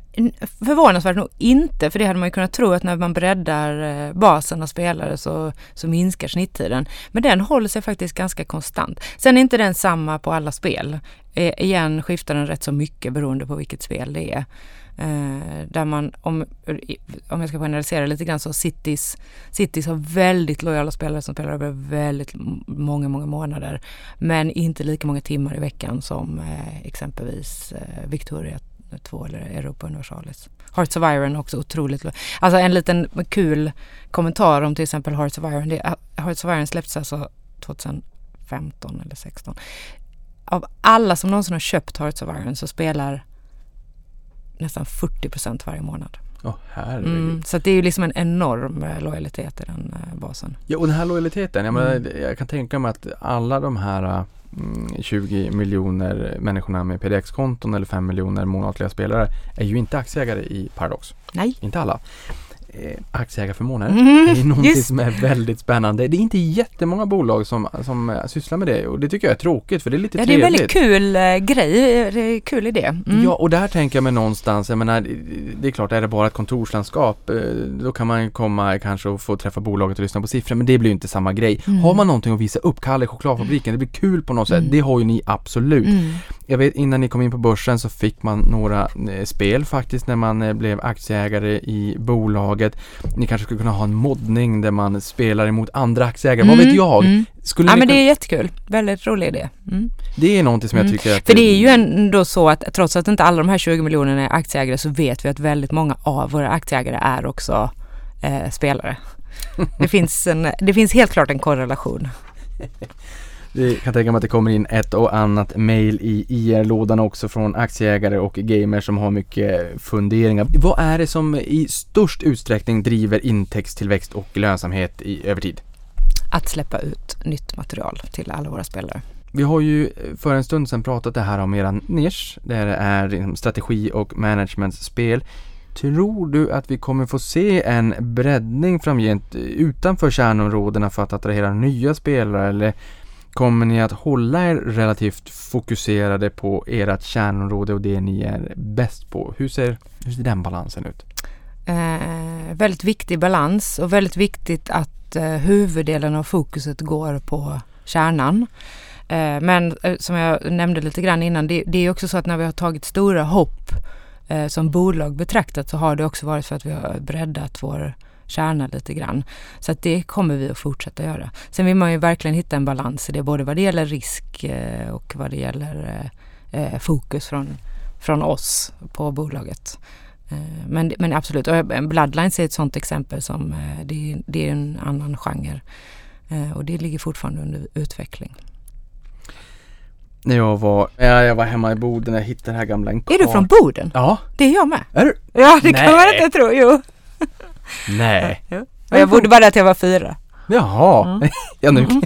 Speaker 3: förvånansvärt nog inte, för det hade man ju kunnat tro att när man breddar eh, basen av spelare så, så minskar snitttiden. Men den håller sig faktiskt ganska konstant. Sen är inte den samma på alla spel. Eh, igen skiftar den rätt så mycket beroende på vilket spel det är. Eh, där man, om, om jag ska generalisera lite grann, så Cities, Cities har väldigt lojala spelare som spelar över väldigt många, många månader. Men inte lika många timmar i veckan som eh, exempelvis eh, Victoria 2 eller Europa Universalis. Hearts of Iron också otroligt lo- Alltså en liten kul kommentar om till exempel Hearts of Iron. Det, eh, Hearts of Iron släpptes alltså 2015 eller 16. Av alla som någonsin har köpt Hearts of Iron så spelar nästan 40% varje månad.
Speaker 2: Herregud.
Speaker 3: Mm, så det är ju liksom en enorm eh, lojalitet i den eh, basen.
Speaker 2: Ja, och den här lojaliteten, jag,
Speaker 3: Mm.
Speaker 2: jag kan tänka mig att alla de här mm, 20 miljoner människorna med PDX-konton eller 5 miljoner månatliga spelare är ju inte aktieägare i Paradox.
Speaker 3: Nej.
Speaker 2: Inte alla. Eh, aktieägarförmåner
Speaker 3: Mm,
Speaker 2: är någonting
Speaker 3: just.
Speaker 2: som är väldigt spännande. Det är inte jättemånga bolag som, som eh, sysslar med det och det tycker jag är tråkigt för det är lite
Speaker 3: Ja, det är en
Speaker 2: trevligt.
Speaker 3: väldigt kul eh, grej. Det är kul idé. Mm.
Speaker 2: Ja, och där tänker jag mig någonstans, jag menar, det är klart, är det bara ett kontorslandskap, eh, då kan man komma kanske och få träffa bolaget och lyssna på siffror, men det blir inte samma grej.
Speaker 3: Mm.
Speaker 2: Har man någonting att visa upp, Kalle chokladfabriken, det blir kul på något sätt,
Speaker 3: Mm.
Speaker 2: det har ju ni absolut.
Speaker 3: Mm.
Speaker 2: Jag vet innan ni kom in på börsen så fick man några eh, spel faktiskt när man eh, blev aktieägare i bolaget. Ni kanske skulle kunna ha en moddning där man spelar emot andra aktieägare, vad vet jag?
Speaker 3: Mm.
Speaker 2: Skulle
Speaker 3: Ja men det är jättekul. Väldigt rolig idé. Mm.
Speaker 2: det är någonting som jag
Speaker 3: Mm.
Speaker 2: tycker att
Speaker 3: För det är ju ändå så att trots att inte alla de här 20 miljonerna är aktieägare så vet vi att väldigt många av våra aktieägare är också eh, spelare. *laughs* Det finns, en, det finns helt klart en korrelation. *laughs*
Speaker 2: Det kan tänka mig att det kommer in ett och annat mail i IR-lådan också från aktieägare och gamers som har mycket funderingar. Vad är det som i störst utsträckning driver intäktstillväxt och lönsamhet i, över tid?
Speaker 3: Att släppa ut nytt material till alla våra spelare.
Speaker 2: Vi har ju för en stund sedan pratat det här om eran nisch, där det är liksom strategi och managementspel. Tror du att vi kommer få se en breddning framgent utanför kärnområdena för att attrahera nya spelare eller kommer ni att hålla er relativt fokuserade på ert kärnområde och det ni är bäst på? Hur ser, hur ser den balansen ut?
Speaker 3: Eh, väldigt viktig balans och väldigt viktigt att eh, huvuddelen av fokuset går på kärnan. Eh, men eh, som jag nämnde lite grann innan, det, det är också så att när vi har tagit stora hopp eh, som bolag betraktat så har det också varit för att vi har breddat vår kärna lite grann. Så att det kommer vi att fortsätta göra. Sen vill man ju verkligen hitta en balans i det, både vad det gäller risk eh, och vad det gäller eh, eh, fokus från, från oss på bolaget. Men, men absolut, Bloodlines är ett sådant exempel som det, är- det är en annan genre. Och det ligger fortfarande under utveckling.
Speaker 2: När jag var, ja, jag var hemma i Boden, jag hittade det här gamla
Speaker 3: Är du från Boden?
Speaker 2: Ja,
Speaker 3: Det är jag med.
Speaker 2: är du?
Speaker 3: Ja, det kan man
Speaker 2: Nej.
Speaker 3: inte tro. Jo.
Speaker 2: Nej.
Speaker 3: Och jag bodde bara där till jag var fyra.
Speaker 2: Jaha.
Speaker 3: Mm. *laughs*
Speaker 2: ja, nu *laughs*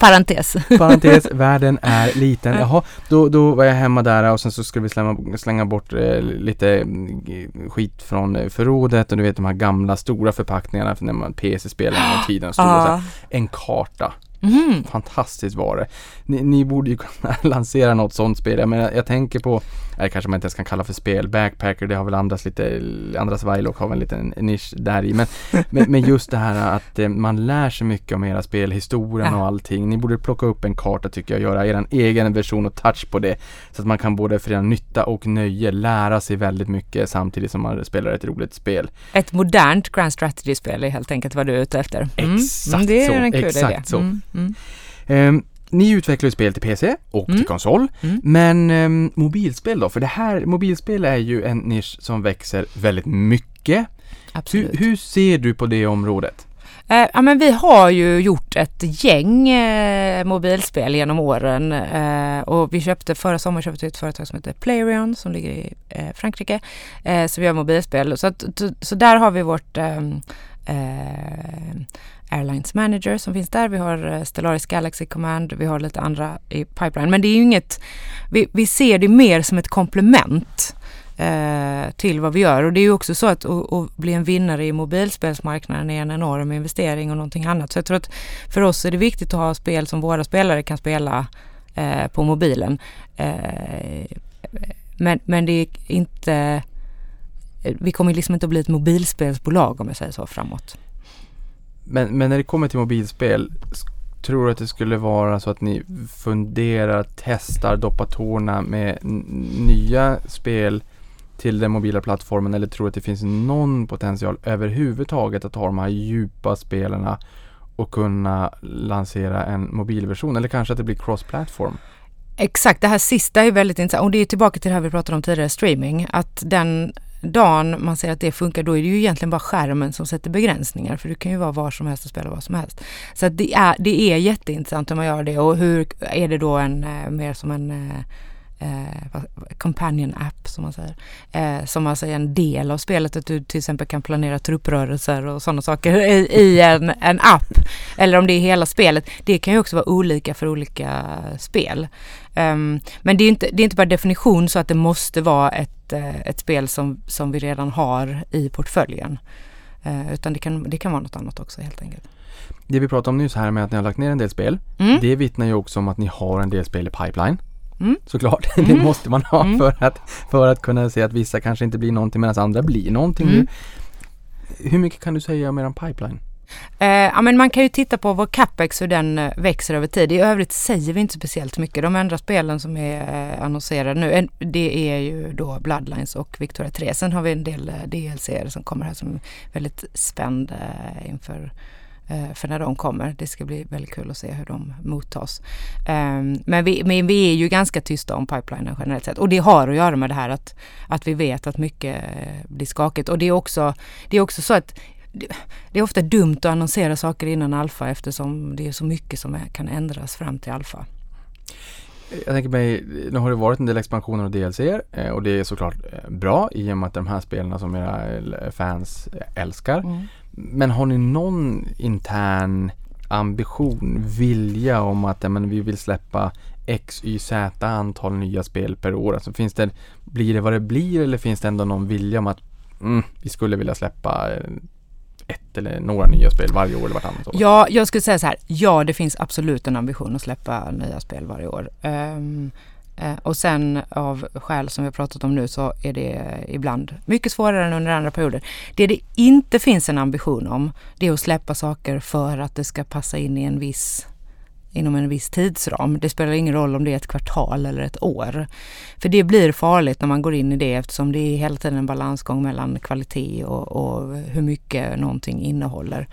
Speaker 3: Parentes.
Speaker 2: Parentes, världen är liten. Jaha, då, då var jag hemma där och sen så skulle vi slänga, slänga bort eh, lite mm, skit från eh, förrådet och du vet de här gamla stora förpackningarna för när man PC-spelade en gång *gasps* i tiden. Stod
Speaker 3: Ja.
Speaker 2: en karta.
Speaker 3: Mhm.
Speaker 2: Fantastiskt var det. Ni, ni borde ju kunna *laughs* lansera något sånt spel. Jag, menar, jag tänker på, nej kanske man inte ens kan kalla för spel. Backpacker, det har väl andras lite, andras Vailoc har väl en liten nisch där i. Men, *laughs* men, men just det här att eh, man lär sig mycket om era spel, historien och allting. Ni borde plocka upp en karta tycker jag, göra er egen version och touch på det. Så att man kan både för en nytta och nöje lära sig väldigt mycket samtidigt som man spelar ett roligt spel.
Speaker 3: Ett modernt Grand Strategy-spel är helt enkelt vad du är ute efter.
Speaker 2: Exakt
Speaker 3: det är
Speaker 2: så,
Speaker 3: en kul
Speaker 2: exakt
Speaker 3: idé.
Speaker 2: så.
Speaker 3: Mm, mm.
Speaker 2: Ehm, ni utvecklar ju spel till PC och
Speaker 3: Mm.
Speaker 2: till konsol.
Speaker 3: Mm.
Speaker 2: Men ehm, mobilspel då? För det här, mobilspel är ju en nisch som växer väldigt mycket. Hur,
Speaker 3: Absolut.
Speaker 2: hur ser du på det området?
Speaker 3: Eh, ja, men vi har ju gjort ett gäng eh, mobilspel genom åren eh, och vi köpte förra sommaren köpte ett företag som heter Playrion som ligger i eh, Frankrike. Eh, så vi gör mobilspel. Så, att, så där har vi vårt ehm, eh, Airlines Manager som finns där. Vi har eh, Stellaris Galaxy Command. Vi har lite andra i pipeline. Men det är ju inget, vi, vi ser det mer som ett komplement eh, till vad vi gör. Och det är ju också så att att bli en vinnare i mobilspelsmarknaden är en enorm investering och någonting annat. Så jag tror att för oss är det viktigt att ha spel som våra spelare kan spela eh, på mobilen. Eh, men, men det är inte vi kommer liksom inte att bli ett mobilspelsbolag om jag säger så framåt.
Speaker 2: Men, men när det kommer till mobilspel, tror du att det skulle vara så att ni funderar, testar, doppar tårna med nya spel till den mobila plattformen eller tror att det finns någon potential överhuvudtaget att ha de här djupa spelarna och kunna lansera en mobilversion eller kanske att det blir cross-platform?
Speaker 3: Exakt, det här sista är väldigt intressant och det är tillbaka till det här vi pratade om tidigare, streaming. Att den dagen man ser att det funkar, då är det ju egentligen bara skärmen som sätter begränsningar. För du kan ju vara var som helst och spela vad som helst. Så det, är, det är jätteintressant hur man gör det och hur är det då en eh, mer som en eh, eh, eh, companion app som man säger. Eh, som alltså är en del av spelet, att du till exempel kan planera trupprörelser och sådana saker i, i en, en app. Eller om det är hela spelet. Det kan ju också vara olika för olika spel. Um, men det är, inte, det är inte bara definition så att det måste vara ett, uh, ett spel som, som vi redan har i portföljen. Uh, utan det kan, det kan vara något annat också helt enkelt.
Speaker 2: Det vi pratade om nyss här med att ni har lagt ner en del spel. Mm. Det vittnar ju också om att ni har en del spel i pipeline. Mm. Såklart, *laughs* mm. det måste man ha mm. för, att, för att kunna se att vissa kanske inte blir någonting medan andra blir någonting. Mm. Hur mycket kan du säga om eran pipeline?
Speaker 3: Eh, ja, men man kan ju titta på vår capex, hur den eh, växer över tid. I övrigt säger vi inte speciellt mycket. De enda spelen som är eh, annonserade nu, det är ju då Bloodlines och Victoria 3. Sen har vi en del eh, DLC som kommer här som är väldigt spänd inför för när de kommer. Det ska bli väldigt kul att se hur de mottas. Ehm, men vi, men vi är ju ganska tysta om pipelinen generellt sett och det har att göra med det här att, att vi vet att mycket eh, blir skakigt och det är också, det är också så att det är ofta dumt att annonsera saker innan alfa eftersom det är så mycket som kan ändras fram till alfa.
Speaker 2: Jag tänker mig, nu har det varit en del expansioner och DLC eh, och det är såklart bra i och med att de här spelarna som era fans älskar. Mm. Men har ni någon intern ambition, vilja om att ja, men vi vill släppa X, Y, Z antal nya spel per år? Alltså finns det, blir det vad det blir eller finns det ändå någon vilja om att mm, vi skulle vilja släppa eh, ett eller några nya spel varje år eller vartannat år?
Speaker 3: Ja, jag skulle säga så här. Ja, det finns absolut en ambition att släppa nya spel varje år. Um, Eh, och sen av skäl som vi har pratat om nu så är det ibland mycket svårare än under andra perioder. Det det inte finns en ambition om det är att släppa saker för att det ska passa in i en viss inom en viss tidsram. Det spelar ingen roll om det är ett kvartal eller ett år. För det blir farligt när man går in i det eftersom det är hela tiden en balansgång mellan kvalitet och, och hur mycket någonting innehåller.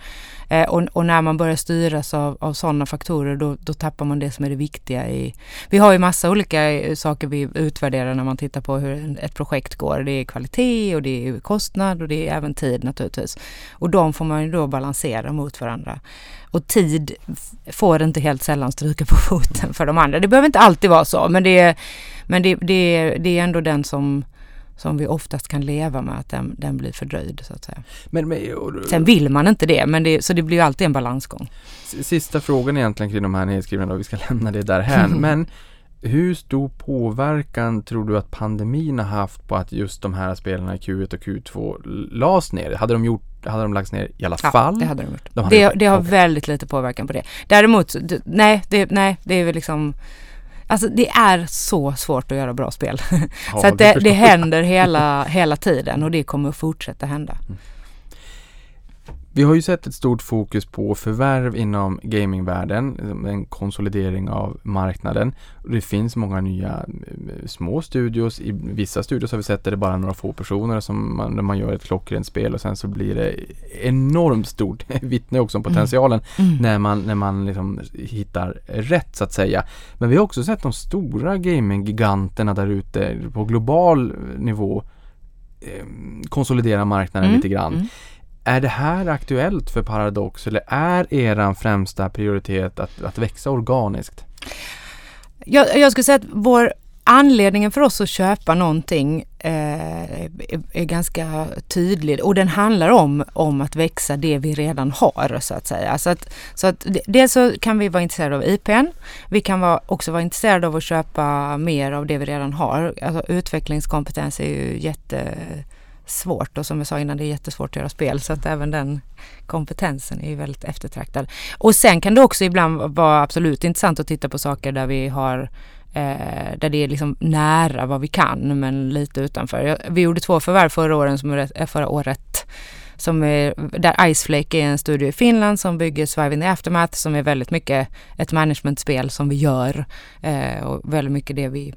Speaker 3: Eh, och, och, när man börjar styras av, av sådana faktorer då, då, tappar man det som är det viktiga i... Vi har ju massa olika eh, saker vi utvärderar när man tittar på hur ett projekt går. Det är kvalitet och det är kostnad och det är även tid naturligtvis. Och de får man ju då balansera mot varandra. Och tid får inte helt sällan stryka på *laughs* foten för de andra. Det behöver inte alltid vara så men det är, men det, det, det är ändå den som som vi oftast kan leva med att den, den blir fördröjd så att säga. Men, men, och, Sen vill man inte det, men det, så det blir ju alltid en balansgång.
Speaker 2: Sista frågan egentligen kring de här nedskrivna och vi ska *laughs* lämna det därhän. men hur stor påverkan tror du att pandemin har haft på att just de här spelarna i Q1 och Q2 lades ner? Hade de gjort hade de lagts ner i alla
Speaker 3: ja,
Speaker 2: fall?
Speaker 3: det hade de gjort. De det, det, har okay. väldigt lite påverkan på det. Däremot, nej, det, nej, det är väl liksom Alltså det är så svårt att göra bra spel. *laughs* Ja, så att det, det händer hela, hela tiden och det kommer att fortsätta hända. Mm.
Speaker 2: Vi har ju sett ett stort fokus på förvärv inom gamingvärlden, en konsolidering av marknaden. Det finns många nya eh, små studios. I vissa studios har vi sett att det är bara några få personer som man, när man gör ett klockrent spel och sen så blir det enormt stort. *laughs* Vittnar också om mm. potentialen mm. Mm. när man, när man liksom hittar rätt så att säga. Men vi har också sett de stora gaminggiganterna där ute på global nivå eh, konsolidera marknaden mm. lite grann. Är det här aktuellt för Paradox eller är eran främsta prioritet att, att växa organiskt?
Speaker 3: Jag, jag skulle säga att vår anledningen för oss att köpa någonting eh, är, är, ganska tydlig och den handlar om, om att växa det vi redan har så att säga. Så att, så att dels så kan vi vara intresserade av IPn. Vi kan vara, också vara intresserade av att köpa mer av det vi redan har. Alltså, utvecklingskompetens är ju jätte svårt och som jag sa innan det är jättesvårt att göra spel så att även den kompetensen är ju väldigt eftertraktad. Och sen kan det också ibland vara absolut intressant att titta på saker där vi har Eh, där det är liksom nära vad vi kan men lite utanför. Vi gjorde två förvärv förra, åren som förra året som är, där Iceflake är en studio i Finland som bygger Surviving the Aftermath som är väldigt mycket ett managementspel som vi gör eh, och väldigt mycket det vi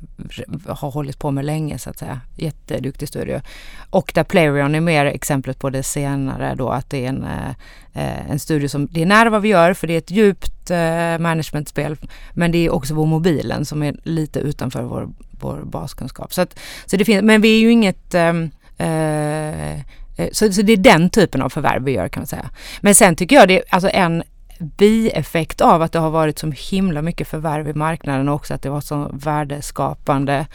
Speaker 3: har hållit på med länge så att säga. Jätteduktig studio. Och där Playrion är mer exemplet på det senare då att det är en, eh, eh, en studio som, det är nära vad vi gör för det är ett djupt eh, managementspel men det är också vår mobilen som är lite utanför vår, vår baskunskap. Så, att, så det finns, men vi är ju inget ehm, eh, Eh, Eh, så, så det är den typen av förvärv vi gör kan man säga. Men sen tycker jag det är alltså en bieffekt av att det har varit så himla mycket förvärv i marknaden och också att det var så värdeskapande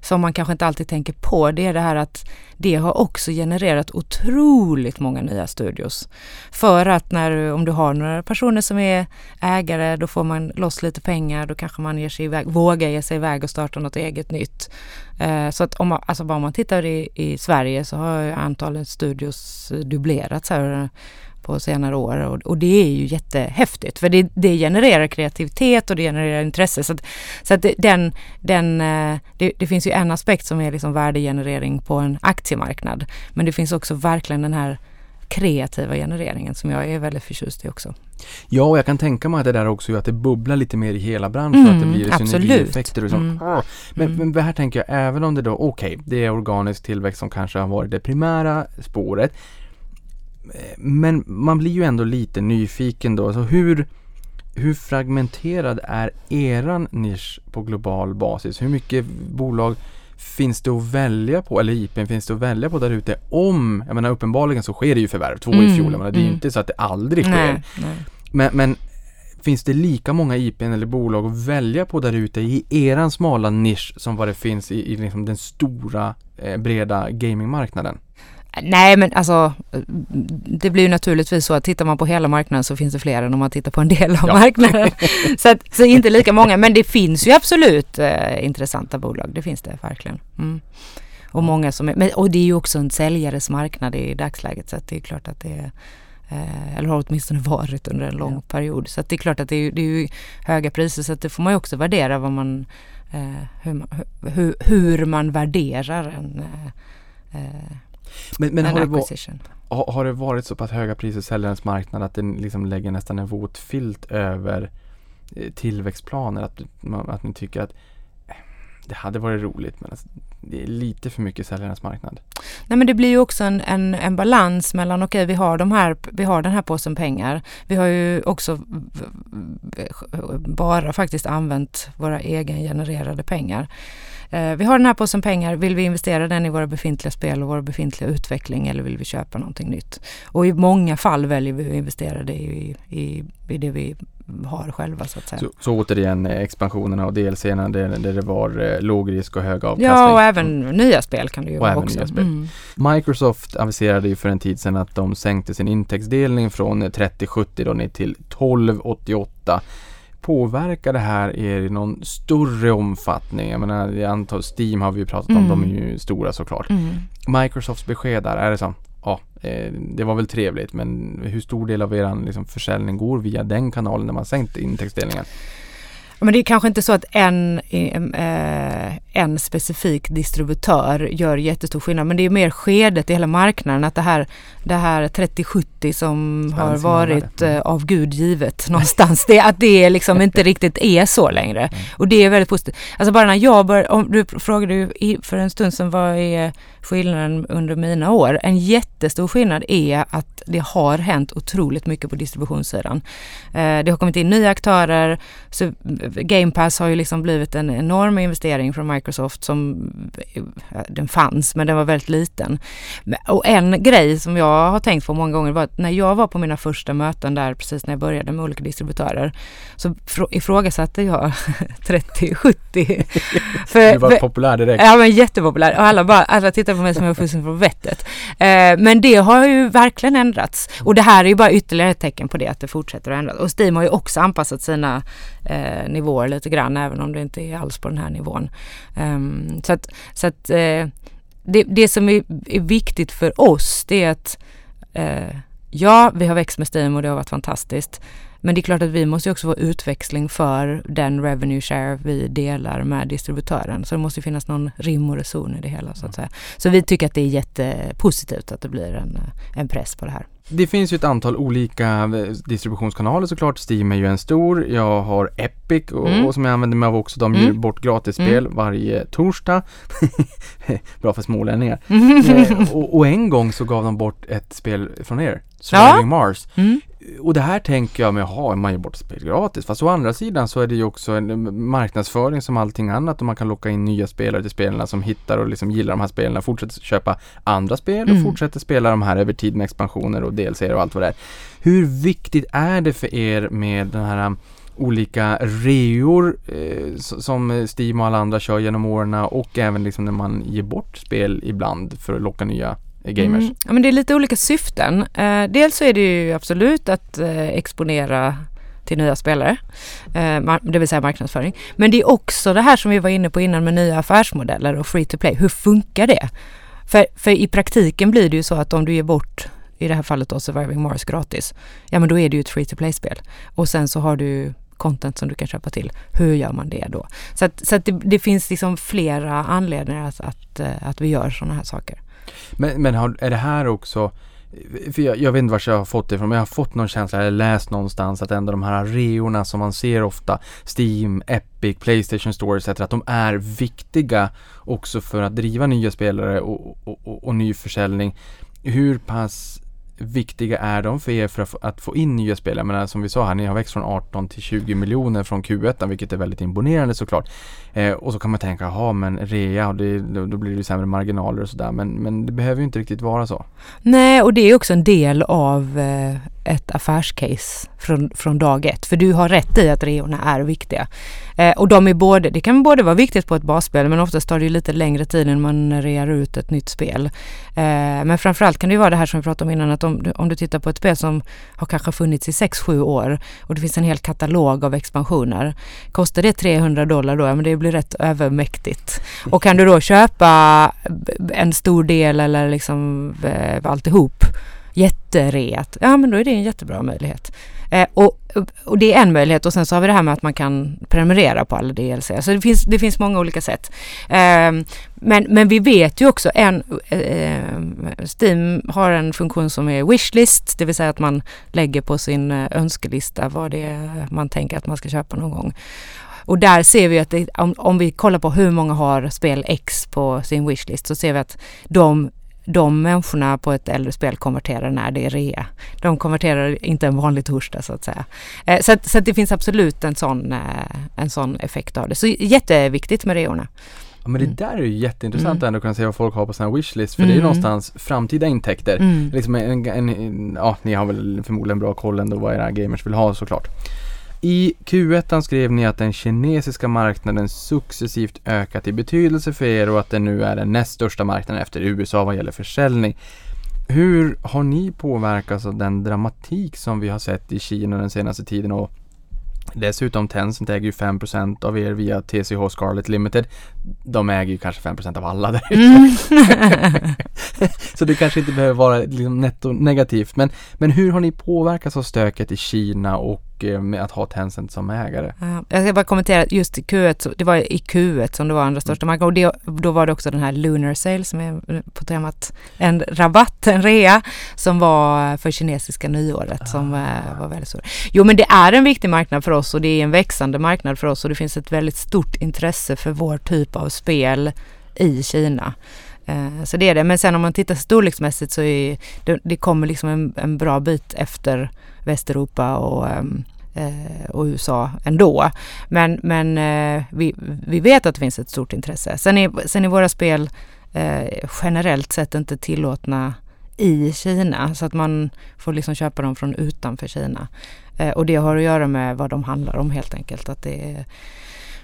Speaker 3: som man kanske inte alltid tänker på. Det är det här att det har också genererat otroligt många nya studios. För att när, om du har några personer som är ägare, då får man loss lite pengar, då kanske man ger sig iväg, vågar ge sig iväg och starta något eget nytt. Eh, så att om man, alltså bara om man tittar i, i Sverige så har antalet studios eh, dubblerats här på senare år och, och, det är ju jättehäftigt för det, det genererar kreativitet och det genererar intresse. Så att, så att den, den, eh, det, det, finns ju en aspekt som är liksom värdegenerering på en aktiemarknad men det finns också verkligen den här kreativa genereringen som jag är väldigt förtjust i också.
Speaker 2: Ja, och jag kan tänka mig att det där också gör att det bubblar lite mer i hela branschen, mm, att det mm, blir synergieffekter och sånt. Mm. Men, mm. men det här tänker jag, även om det då, okej, okay, det är organisk tillväxt som kanske har varit det primära spåret, men man blir ju ändå lite nyfiken då. Alltså hur, hur fragmenterad är eran nisch på global basis? Hur mycket bolag finns det att välja på, eller IPn finns det att välja på där ute om, jag menar uppenbarligen så sker det ju förvärv, två mm, i fjol, men det är ju mm. inte så att det aldrig sker. Nej, nej. Men, men, finns det lika många IPn eller bolag att välja på där ute i eran smala nisch som vad det finns i, i liksom den stora eh, breda gamingmarknaden?
Speaker 3: Nej men alltså det blir ju naturligtvis så att tittar man på hela marknaden så finns det fler än om man tittar på en del av ja. marknaden. *laughs* så, att, så inte lika många men det finns ju absolut eh, intressanta bolag, det finns det verkligen. Mm. Och många som är, men, och det är ju också en säljares marknad i dagsläget så att det är klart att det är eh, eller har åtminstone varit under en lång ja. period. Så det är klart att det är, det är ju höga priser så att det får man ju också värdera vad man, eh, hur, man hur, hur, man värderar en eh, eh
Speaker 2: men, men har, det var, har, det varit så pass höga priser i säljarens marknad att den liksom lägger nästan en våt filt över eh, tillväxtplaner? Att, att ni tycker att eh, det hade varit roligt men alltså, det är lite för mycket säljarens marknad.
Speaker 3: Nej men det blir ju också en, en, en balans mellan okej okay, vi har de här, vi har den här påsen pengar. Vi har ju också bara faktiskt använt våra egengenererade pengar. Eh, vi har den här påsen pengar, vill vi investera den i våra befintliga spel och vår befintliga utveckling eller vill vi köpa någonting nytt? Och i många fall väljer vi att investera det i, i, i det vi har själva så att säga.
Speaker 2: Så, så återigen eh, expansionerna och DLCerna där, där det var eh, låg risk och hög avkastning?
Speaker 3: Ja, och även mm. nya spel kan det ju vara också. Mm.
Speaker 2: Microsoft aviserade ju för en tid sedan att de sänkte sin intäktsdelning från 3070 då ner till 1288 påverkar det här er i någon större omfattning? Jag menar, jag antar Steam har vi ju pratat om, mm. de är ju stora såklart. Mm. Microsofts besked där, är det så? Ja, eh, det var väl trevligt, men hur stor del av er liksom, försäljning går via den kanalen när man sänkt intäktsdelningen?
Speaker 3: Men det är kanske inte så att en, eh, en specifik distributör gör jättestor skillnad. Men det är mer skedet i hela marknaden att det här, det här 3070 som har varit mm. av Gud givet *laughs* någonstans. det, att det liksom inte riktigt är så längre. Mm. Och det är väldigt positivt. Alltså bara när jag började, om du frågade ju för en stund sedan vad är skillnaden under mina år? En jättestor skillnad är att det har hänt otroligt mycket på distributionssidan. Eh, det har kommit in nya aktörer, så Game Pass har ju liksom blivit en enorm investering från Microsoft som den fanns men den var väldigt liten. Och en grej som jag har tänkt på många gånger var att när jag var på mina första möten där precis när jag började med olika distributörer så ifrågasatte jag *laughs* 3070. *laughs*
Speaker 2: för, du var populär direkt.
Speaker 3: Ja men jättepopulär och alla, bara, alla tittade på mig som jag var fullständigt på vettet. Eh, men det har ju verkligen ändrats och det här är ju bara ytterligare ett tecken på det att det fortsätter att ändras. Och Steam har ju också anpassat sina eh, nivåer lite grann även om det inte är alls på den här nivån. Um, så att, så att eh, det, det som är, är, viktigt för oss det är att eh, ja, vi har växt med Steam och det har varit fantastiskt. Men det är klart att vi måste också få utväxling för den revenue share vi delar med distributören. Så det måste finnas någon rim och reson i det hela så att säga. Så vi tycker att det är jättepositivt att det blir en, en press på det här.
Speaker 2: Det finns ju ett antal olika eh, distributionskanaler såklart. Steam är ju en stor. Jag har Epic och, mm. och som jag använder mig av också. De mm. ger bort gratisspel mm. varje torsdag. *laughs* Bra för smålänningar. *laughs* eh, och, och, en gång så gav de bort ett spel från er. Surviving ja. Mars. Mm och det här tänker jag med, jaha, man ger bort spel gratis. Fast å andra sidan så är det ju också en marknadsföring som allting annat och man kan locka in nya spelare till spelarna som hittar och liksom gillar de här spelen, fortsätter köpa andra spel och mm. fortsätter spela de här över tid med expansioner och DLC och allt vad det är. Hur viktigt är det för er med den här um, olika reor eh, som Steam och alla andra kör genom åren och även liksom när man ger bort spel ibland för att locka nya Eh, gamers? Mm.
Speaker 3: Ja, men det är lite olika syften. Eh, dels så är det ju absolut att eh, exponera till nya spelare, eh, det vill säga marknadsföring. Men det är också det här som vi var inne på innan med nya affärsmodeller och free to play. Hur funkar det? För, för i praktiken blir det ju så att om du ger bort i det här fallet då Surviving Mars gratis, ja men då är det ju ett free to play-spel. Och sen så har du content som du kan köpa till. Hur gör man det då? Så att, så att det, det finns liksom flera anledningar att, att, eh, att vi gör sådana här saker.
Speaker 2: Men, men har, är det här också för jag, jag vet inte var jag har fått det ifrån men jag har fått någon känsla, eller läst någonstans att ändå de här reorna som man ser ofta Steam, Epic, Playstation Store etc. Att de är viktiga också för att driva nya spelare och, och, och, och ny försäljning. Hur pass viktiga är de för er för att, få in nya spelare? Jag menar eh, som vi sa här, ni har växt från 18 till 20 miljoner från Q1 vilket är väldigt imponerande såklart. Eh, och så kan man tänka, jaha men rea, det, då, då, blir det sämre marginaler och sådär. Men, men det behöver ju inte riktigt vara så.
Speaker 3: Nej, och det är också en del av eh, ett affärscase från, från dag ett. För du har rätt i att reorna är viktiga. Eh, och de är både, det kan både vara viktigt på ett basspel men oftast tar det lite längre tid när man rear ut ett nytt spel. Eh, men framförallt kan det vara det här som vi pratade om innan att om, om du tittar på ett spel som har kanske funnits i 6-7 år och det finns en hel katalog av expansioner. Kostar det 300 dollar då, ja men det blir rätt övermäktigt. Och kan du då köpa en stor del eller liksom eh, alltihop jättereat, ja men då är det en jättebra möjlighet. Eh, och, och det är en möjlighet och sen så har vi det här med att man kan prenumerera på alla DLC. Så alltså, det finns, det finns många olika sätt. Eh, men, men vi vet ju också en, eh, Steam har en funktion som är wishlist, det vill säga att man lägger på sin eh, önskelista vad det är man tänker att man ska köpa någon gång. Och där ser vi att det, om, om, vi kollar på hur många har spel X på sin wishlist så ser vi att de de människorna på ett äldre spel konverterar när det är rea. De konverterar inte en vanlig torsdag så att säga. Eh, så, att, så att det finns absolut en sån, eh, en sån effekt av det. Så jätteviktigt med reorna.
Speaker 2: Ja, men det mm. där är ju jätteintressant mm. ändå att kunna se vad folk har på sina wishlist för mm. det är ju mm. någonstans framtida intäkter. Mm. Liksom en, en, en, ja, ni har väl förmodligen bra koll ändå vad era gamers vill ha såklart. I Q1 skrev ni att den kinesiska marknaden successivt ökat i betydelse för er och att den nu är den näst största marknaden efter USA vad gäller försäljning. Hur har ni påverkats av den dramatik som vi har sett i Kina den senaste tiden och Dessutom Tencent äger ju 5% av er via TCH Scarlet Limited. De äger ju kanske 5% av alla där mm. *laughs* Så det kanske inte behöver vara liksom netto negativt. Men, men hur har ni påverkats av stöket i Kina och Eh, med att ha Tencent som ägare.
Speaker 3: jag ska bara kommentera just i Q1, det var i Q1 som det var andra största marknaden och det, då var det också den här Lunar Sale som är på temat en rabatt, en rea som var för kinesiska nyåret ah. som eh, var väldigt stor. Jo men det är en viktig marknad för oss och det är en växande marknad för oss och det finns ett väldigt stort intresse för vår typ av spel i Kina. Eh, så det är det. Men sen om man tittar storleksmässigt så är det, det kommer liksom en, en bra bit efter Västeuropa och ehm, eh, och USA ändå. Men, men eh, vi, vi vet att det finns ett stort intresse. Sen är, sen är våra spel eh, generellt sett inte tillåtna i Kina så att man får liksom köpa dem från utanför Kina. Och det har att göra med vad de handlar om helt enkelt. Att det är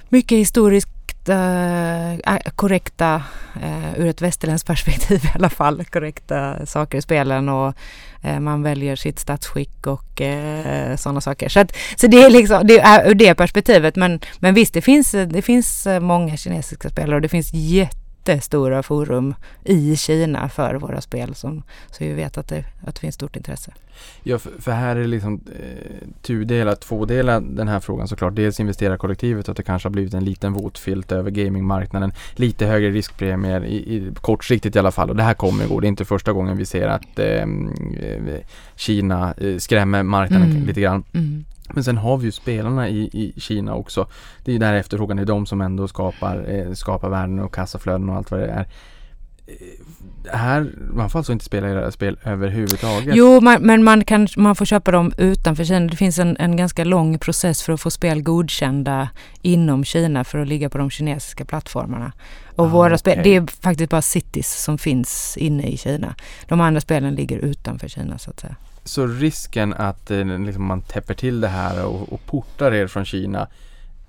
Speaker 3: mycket historiskt Eh, eh, korrekta, eh, ur ett västerländskt perspektiv i alla fall, korrekta saker i spelen och eh, man väljer sitt statsskick och eh, sådana saker. Så, att, så det är liksom, det är ur det perspektivet. Men, men visst, det finns, det finns många kinesiska spelare och det finns jätte jättestora forum i Kina för våra spel som, så vi vet att det, att det finns stort intresse.
Speaker 2: Ja, för, för här är det liksom eh, tudelat, tvådelat den här frågan såklart. Dels investerarkollektivet att det kanske har blivit en liten våtfilt över gamingmarknaden. Lite högre riskpremier i, i, kortsiktigt i alla fall och det här kommer gå. Det är inte första gången vi ser att ehm, eh, Kina eh, skrämmer marknaden mm. lite grann. Mm. Men sen har vi ju spelarna i, i Kina också. Det är ju där efterfrågan, det är de som ändå skapar, eh, skapar värden och kassaflöden och allt vad det är. Eh, här, man får alltså inte spela era spel överhuvudtaget?
Speaker 3: Jo, man, men man, kan, man får köpa dem utanför Kina. Det finns en, en ganska lång process för att få spel godkända inom Kina för att ligga på de kinesiska plattformarna. Och ah, våra spel, det är faktiskt bara cities som finns inne i Kina. De andra spelen ligger utanför Kina så att säga.
Speaker 2: Så risken att eh, liksom, man täpper till det här och, och portar er från Kina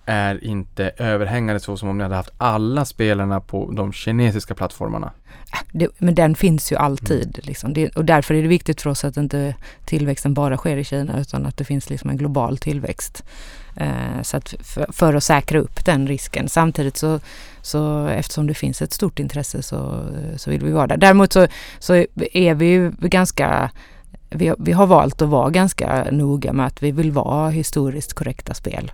Speaker 2: är inte överhängande så som om ni hade haft alla spelarna på de kinesiska plattformarna.
Speaker 3: Äh, det, men den finns ju alltid. Mm. Liksom. Det, och därför är det viktigt för oss att inte tillväxten bara sker i Kina utan att det finns liksom en global tillväxt. Eh, så att för, för, att säkra upp den risken. Samtidigt så, så eftersom det finns ett stort intresse så, så vill vi vara där. Däremot så, så är vi ju ganska vi, vi har valt att vara ganska noga med att vi vill vara historiskt korrekta spel.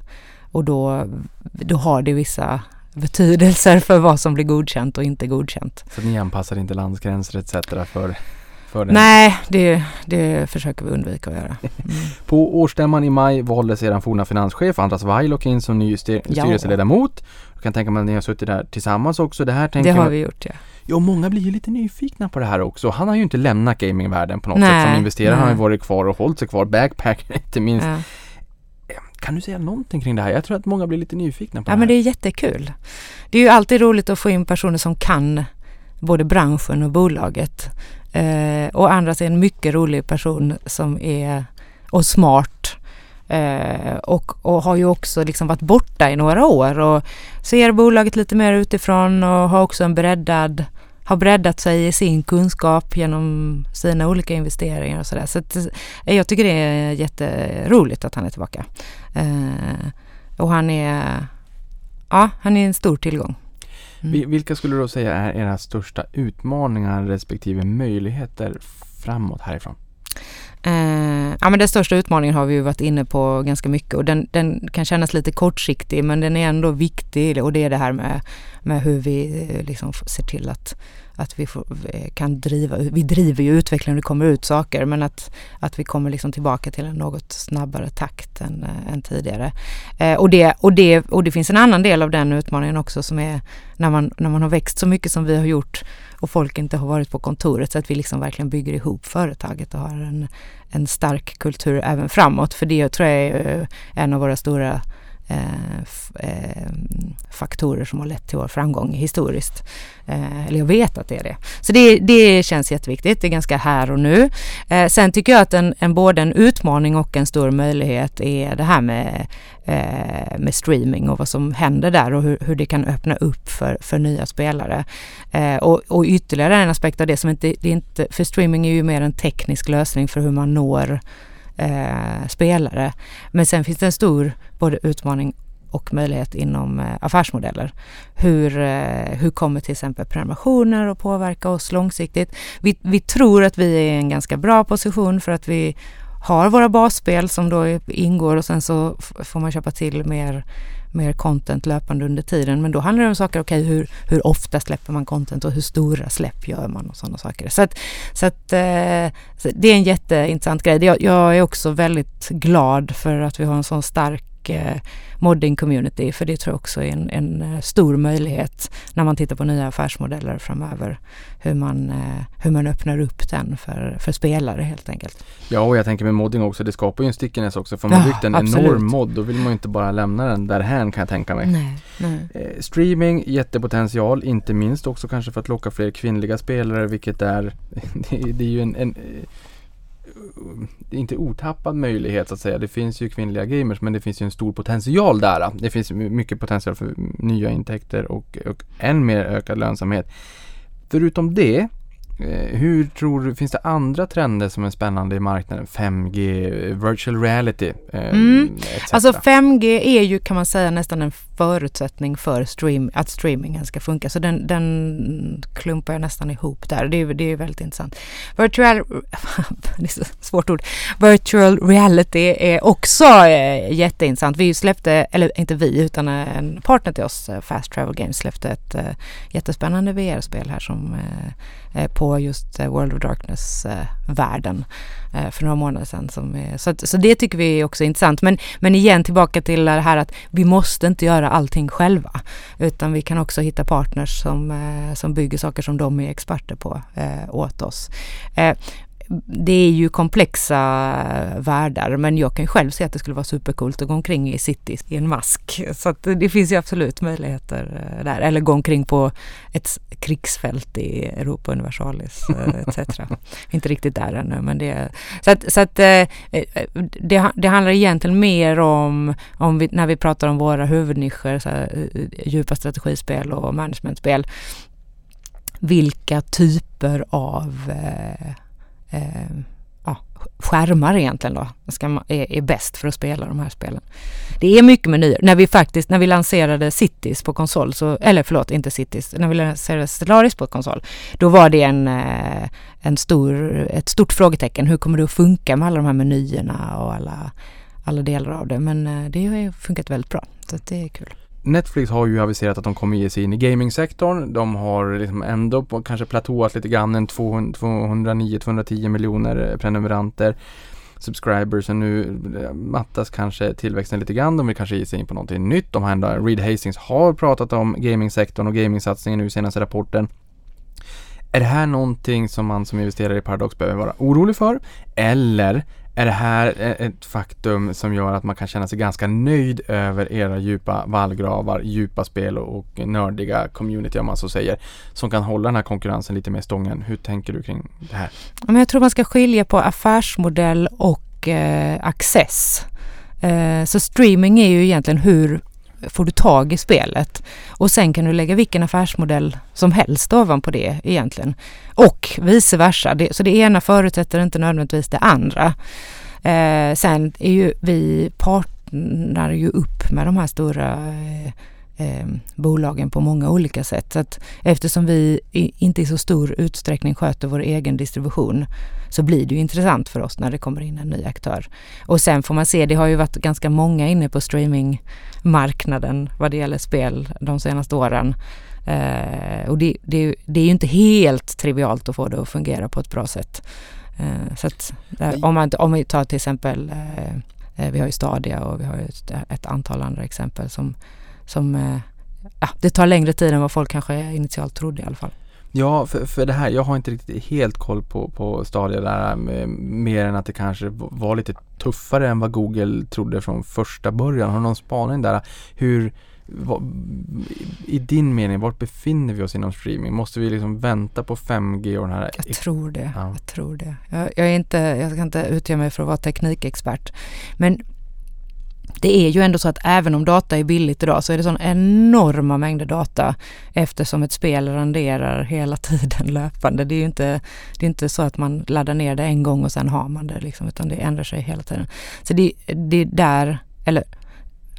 Speaker 3: Och då, då har det vissa betydelser för vad som blir godkänt och inte godkänt.
Speaker 2: Så ni anpassar inte landsgränser etc. för
Speaker 3: för den. Nej, det, det försöker vi undvika att göra. *laughs* Mm.
Speaker 2: På årsstämman i maj valdes eran forna finanschef Andras Vajlok in som ny styr styrelseledamot. Jag kan tänka mig att ni har suttit där tillsammans också.
Speaker 3: Det här tänker Det har vi gjort ja.
Speaker 2: Ja, många blir ju lite nyfikna på det här också. Han har ju inte lämnat gamingvärlden på något nej, sätt som investerare. Han har ju varit kvar och hållit sig kvar. Backpacker *laughs* inte minst. Ja. Kan du säga någonting kring det här? Jag tror att många blir lite nyfikna på
Speaker 3: ja, det här. Ja, men det är jättekul. Det är ju alltid roligt att få in personer som kan både branschen och bolaget. Eh, och Andras är en mycket rolig person som är och smart. Eh, och, och har ju också liksom varit borta i några år och ser bolaget lite mer utifrån och har också en breddad har breddat sig i sin kunskap genom sina olika investeringar och sådär. Så, eh, jag tycker det är jätteroligt att han är tillbaka. Eh, och han är, ja, han är en stor tillgång.
Speaker 2: Mm. Vilka skulle du då säga är era största utmaningar respektive möjligheter framåt härifrån?
Speaker 3: Eh, ja men den största utmaningen har vi ju varit inne på ganska mycket och den, den, kan kännas lite kortsiktig men den är ändå viktig och det är det här med, med hur vi eh, liksom ser till att att vi får, eh, kan driva, vi driver ju utvecklingen, det kommer ut saker men att, att vi kommer liksom tillbaka till en något snabbare takt än, eh, än tidigare. Eh, och, det, och, det, och det finns en annan del av den utmaningen också som är när man, när man har växt så mycket som vi har gjort och folk inte har varit på kontoret så att vi liksom verkligen bygger ihop företaget och har en, en stark kultur även framåt. För det tror jag är eh, en av våra stora Eh, eh, faktorer som har lett till vår framgång historiskt. Eh, eller jag vet att det är det. Så det, det känns jätteviktigt. Det är ganska här och nu. Eh, sen tycker jag att en, en, både en utmaning och en stor möjlighet är det här med, eh, med streaming och vad som händer där och hur, hur det kan öppna upp för, för nya spelare. Eh, och, och ytterligare en aspekt av det som inte, det är inte, för streaming är ju mer en teknisk lösning för hur man når eh, spelare. Men sen finns det en stor både utmaning och möjlighet inom eh, affärsmodeller. Hur, eh, hur kommer till exempel prenumerationer att påverka oss långsiktigt? Vi, vi tror att vi är i en ganska bra position för att vi har våra basspel som då ingår och sen så får man köpa till mer mer content löpande under tiden. Men då handlar det om saker, okej okay, hur, hur ofta släpper man content och hur stora släpp gör man och sådana saker. Så, att, så, att, eh, så det är en jätteintressant grej. Jag, jag, är också väldigt glad för att vi har en sån stark och eh, modding community för det tror jag också är en, en eh, stor möjlighet när man tittar på nya affärsmodeller framöver. Hur man, eh, hur man öppnar upp den för, för spelare helt enkelt.
Speaker 2: Ja, och jag tänker med modding också, det skapar ju en stickiness också. För man
Speaker 3: Ja,
Speaker 2: byggt en
Speaker 3: absolut.
Speaker 2: enorm mod, då vill man ju inte bara lämna den därhän kan jag tänka mig.
Speaker 3: Nej, nej.
Speaker 2: Eh, streaming, jättepotential, inte minst också kanske för att locka fler kvinnliga spelare, vilket är, *laughs* det, det är ju en, en Eh, inte otappad möjlighet så att säga. Det finns ju kvinnliga gamers men det finns ju en stor potential där. Det finns mycket potential för nya intäkter och, och än mer ökad lönsamhet. Förutom det, hur tror du, finns det andra trender som är spännande i marknaden? 5G, eh, virtual reality eh,
Speaker 3: Mm.
Speaker 2: etc.
Speaker 3: Alltså 5G är ju kan man säga nästan en förutsättning för stream, att streamingen ska funka. Så den, den klumpar jag nästan ihop där. Det är, det är väldigt intressant. Virtual, *laughs* det är så svårt ord. Virtual reality är också eh, jätteintressant. Vi släppte, eller inte vi utan en partner till oss, eh, Fast Travel Games, släppte ett eh, jättespännande VR-spel här som eh, eh, Eh, på just eh, World of Darkness-världen eh, för några månader sedan. Så, så det tycker vi är också intressant. Men, men igen tillbaka till det här att vi måste inte göra allting själva. Utan vi kan också hitta partners som, som bygger saker som de är experter på åt oss. Det är ju komplexa världar men jag kan själv se att det skulle vara supercoolt att gå omkring i city i en mask. Så att det finns ju absolut möjligheter eh, där. Eller gå omkring på ett krigsfält i Europa Universalis eh, *laughs* etc. Inte riktigt där ännu men det så att, så att eh, det, det handlar egentligen mer om, om vi, när vi pratar om våra huvudnischer, så här, djupa strategispel och managementspel. Vilka typer av eh, eh, ja, skärmar egentligen då ska man, är, är bäst för att spela de här spelen. Det är mycket menyer. När vi faktiskt, när vi lanserade Cities på konsol, så, eller förlåt, inte Cities, när vi lanserade Stellaris på konsol, då var det en, eh, en stor, ett stort frågetecken. Hur kommer det att funka med alla de här menyerna och alla, alla delar av det? Men eh, det har ju funkat väldigt bra, så att det är kul.
Speaker 2: Netflix har ju aviserat att de kommer ge sig in i gamingsektorn. De har liksom ändå på, kanske platåat lite grann, en 209-210 miljoner eh, prenumeranter, subscribers och nu eh, mattas kanske tillväxten lite grann. De vill kanske ge sig in på någonting nytt. De har ändå, eh, Reed Hastings har pratat om gamingsektorn och gamingsatsningen nu i senaste rapporten. Är det här någonting som man som investerare i Paradox behöver vara orolig för? Eller är det här eh, ett faktum som gör att man kan känna sig ganska nöjd över era djupa vallgravar, djupa spel och nördiga community om man så säger, som kan hålla den här konkurrensen lite mer stången. Hur tänker du kring det här?
Speaker 3: Jag tror man ska skilja på affärsmodell och eh, access. Eh, så streaming är ju egentligen hur får du tag i spelet och sen kan du lägga vilken affärsmodell som helst ovanpå det egentligen. Och vice versa. Det, så det ena förutsätter inte nödvändigtvis det andra. Eh, sen är ju vi partner ju upp med de här stora eh, eh, bolagen på många olika sätt. Så att eftersom vi inte i så stor utsträckning sköter vår egen distribution så blir det ju intressant för oss när det kommer in en ny aktör. Och sen får man se, det har ju varit ganska många inne på streamingmarknaden vad det gäller spel de senaste åren. Eh, och det, det, det är ju inte helt trivialt att få det att fungera på ett bra sätt. Eh, så att, eh, om, man, om vi tar till exempel, eh, eh, vi har ju Stadia och vi har ett, ett antal andra exempel som, som eh, ja, det tar längre tid än vad folk kanske initialt trodde i alla fall.
Speaker 2: Ja, för, för det här, jag har inte riktigt helt koll på, på Stadia där, med, mer än att det kanske var lite tuffare än vad Google trodde från första början. Har du någon spaning där? Hur, vad, i din mening, vart befinner vi oss inom streaming? Måste vi liksom vänta på 5G och den här
Speaker 3: Jag tror det.
Speaker 2: Ja.
Speaker 3: Jag tror det. Jag, jag, är inte, jag ska inte utge mig för att vara teknikexpert. Men det är ju ändå så att även om data är billigt idag så är det sån enorma mängder data eftersom ett spel renderar hela *laughs* tiden löpande. Det är ju inte, det är inte så att man laddar ner det en gång och sen har man det liksom, utan det ändrar sig hela tiden. Så det, det är där, eller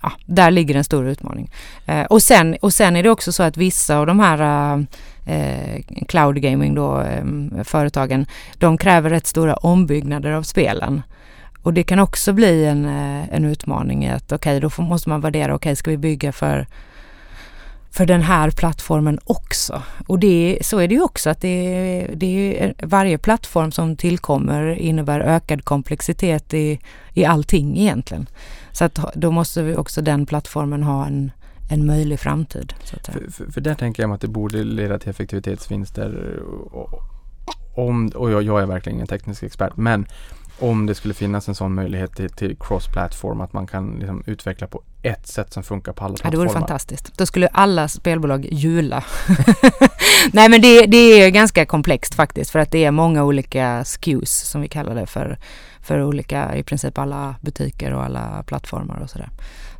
Speaker 3: ja, där ligger en stor utmaning. Eh, och, sen, och sen är det också så att vissa av de här eh, cloud gaming då, eh, företagen, de kräver rätt stora ombyggnader av spelen. Och det kan också bli en, eh, en utmaning i att okej, okay, då får, måste man värdera, okej, okay, ska vi bygga för för den här plattformen också. Och det, så är det ju också att det, det är, varje plattform som tillkommer innebär ökad komplexitet i, i allting egentligen. Så att då måste vi också den plattformen ha en, en möjlig framtid.
Speaker 2: För, för, för, där tänker jag mig att det borde leda till effektivitetsvinster. Och, om, och jag, jag är verkligen ingen teknisk expert, men om det skulle finnas en sån möjlighet till, till cross-platform, att man kan liksom utveckla på ett sätt som funkar på alla plattformar.
Speaker 3: Ja, det vore fantastiskt. Då skulle alla spelbolag jula. *laughs* Nej men det, det är ganska komplext faktiskt för att det är många olika SKUs som vi kallar det för, för olika, i princip alla butiker och alla plattformar och sådär.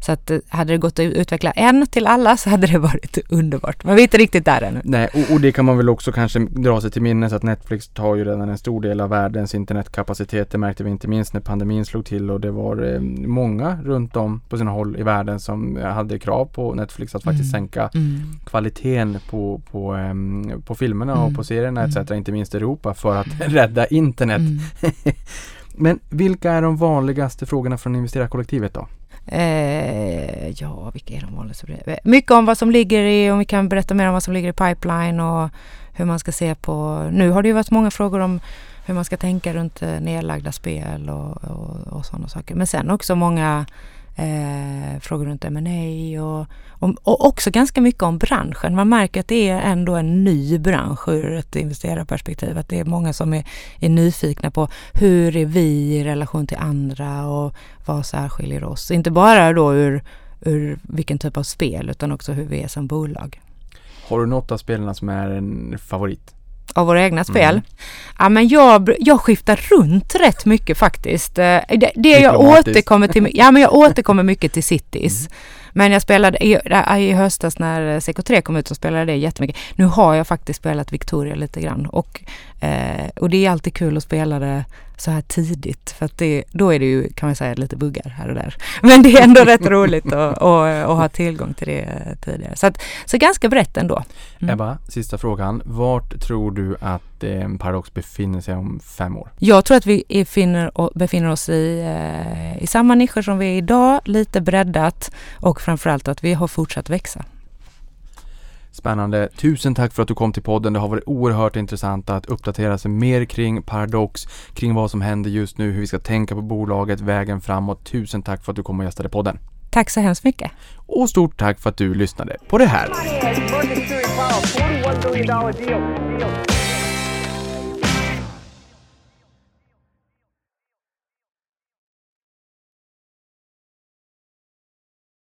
Speaker 3: Så att eh, hade det gått att utveckla en till alla så hade det varit *laughs* underbart. Men vi är inte riktigt där ännu.
Speaker 2: Nej, och, och, det kan man väl också kanske dra sig till minnes att Netflix tar ju redan en stor del av världens internetkapacitet. Det märkte vi inte minst när pandemin slog till och det var eh, många runt om på sina håll i världen som hade krav på Netflix att faktiskt mm. sänka mm. kvaliteten på, på, um, på filmerna mm. och på serierna etc. Mm. Inte minst Europa för att *laughs* rädda internet. *laughs* Men vilka är de vanligaste frågorna från investerarkollektivet då?
Speaker 3: Eh, ja, vilka är de vanligaste? Eh, mycket om vad som ligger i, om vi kan berätta mer om vad som ligger i pipeline och hur man ska se på, nu har det ju varit många frågor om hur man ska tänka runt eh, nedlagda spel och, och, och sådana saker. Men sen också många eh, frågor runt M&A och, och, och, också ganska mycket om branschen. Man märker att det är ändå en ny bransch ur ett investerarperspektiv. Att det är många som är, är nyfikna på hur är vi i relation till andra och vad särskiljer oss. Inte bara då ur, ur vilken typ av spel utan också hur vi är som bolag.
Speaker 2: Har du något av spelarna som är en favorit?
Speaker 3: Av våra egna spel. Mm. Ja, men jag, jag skiftar runt rätt mycket faktiskt. Eh, det, det jag återkommer till, ja men jag återkommer mycket till cities. Mm. Men jag spelade i, i höstas när CK3 kom ut så spelade jag det jättemycket. Nu har jag faktiskt spelat Victoria lite grann och, eh, och det är alltid kul att spela det så här tidigt för att det, då är det ju kan man säga lite buggar här och där. *laughs* Men det är ändå rätt roligt att, att, att ha tillgång till det tidigare. Så, att, så ganska brett ändå.
Speaker 2: Mm. Ebba, sista frågan. Vart tror du att eh, Paradox befinner sig om fem år?
Speaker 3: Jag tror att vi finner, befinner oss i, eh, i samma nischer som vi är idag, lite breddat och framförallt att vi har fortsatt växa.
Speaker 2: Spännande. Tusen tack för att du kom till podden. Det har varit oerhört intressant att uppdatera sig mer kring Paradox, kring vad som händer just nu, hur vi ska tänka på bolaget, vägen framåt. Tusen tack för att du kom och gästade podden.
Speaker 3: Tack så hemskt mycket.
Speaker 2: Och stort tack för att du lyssnade på det här.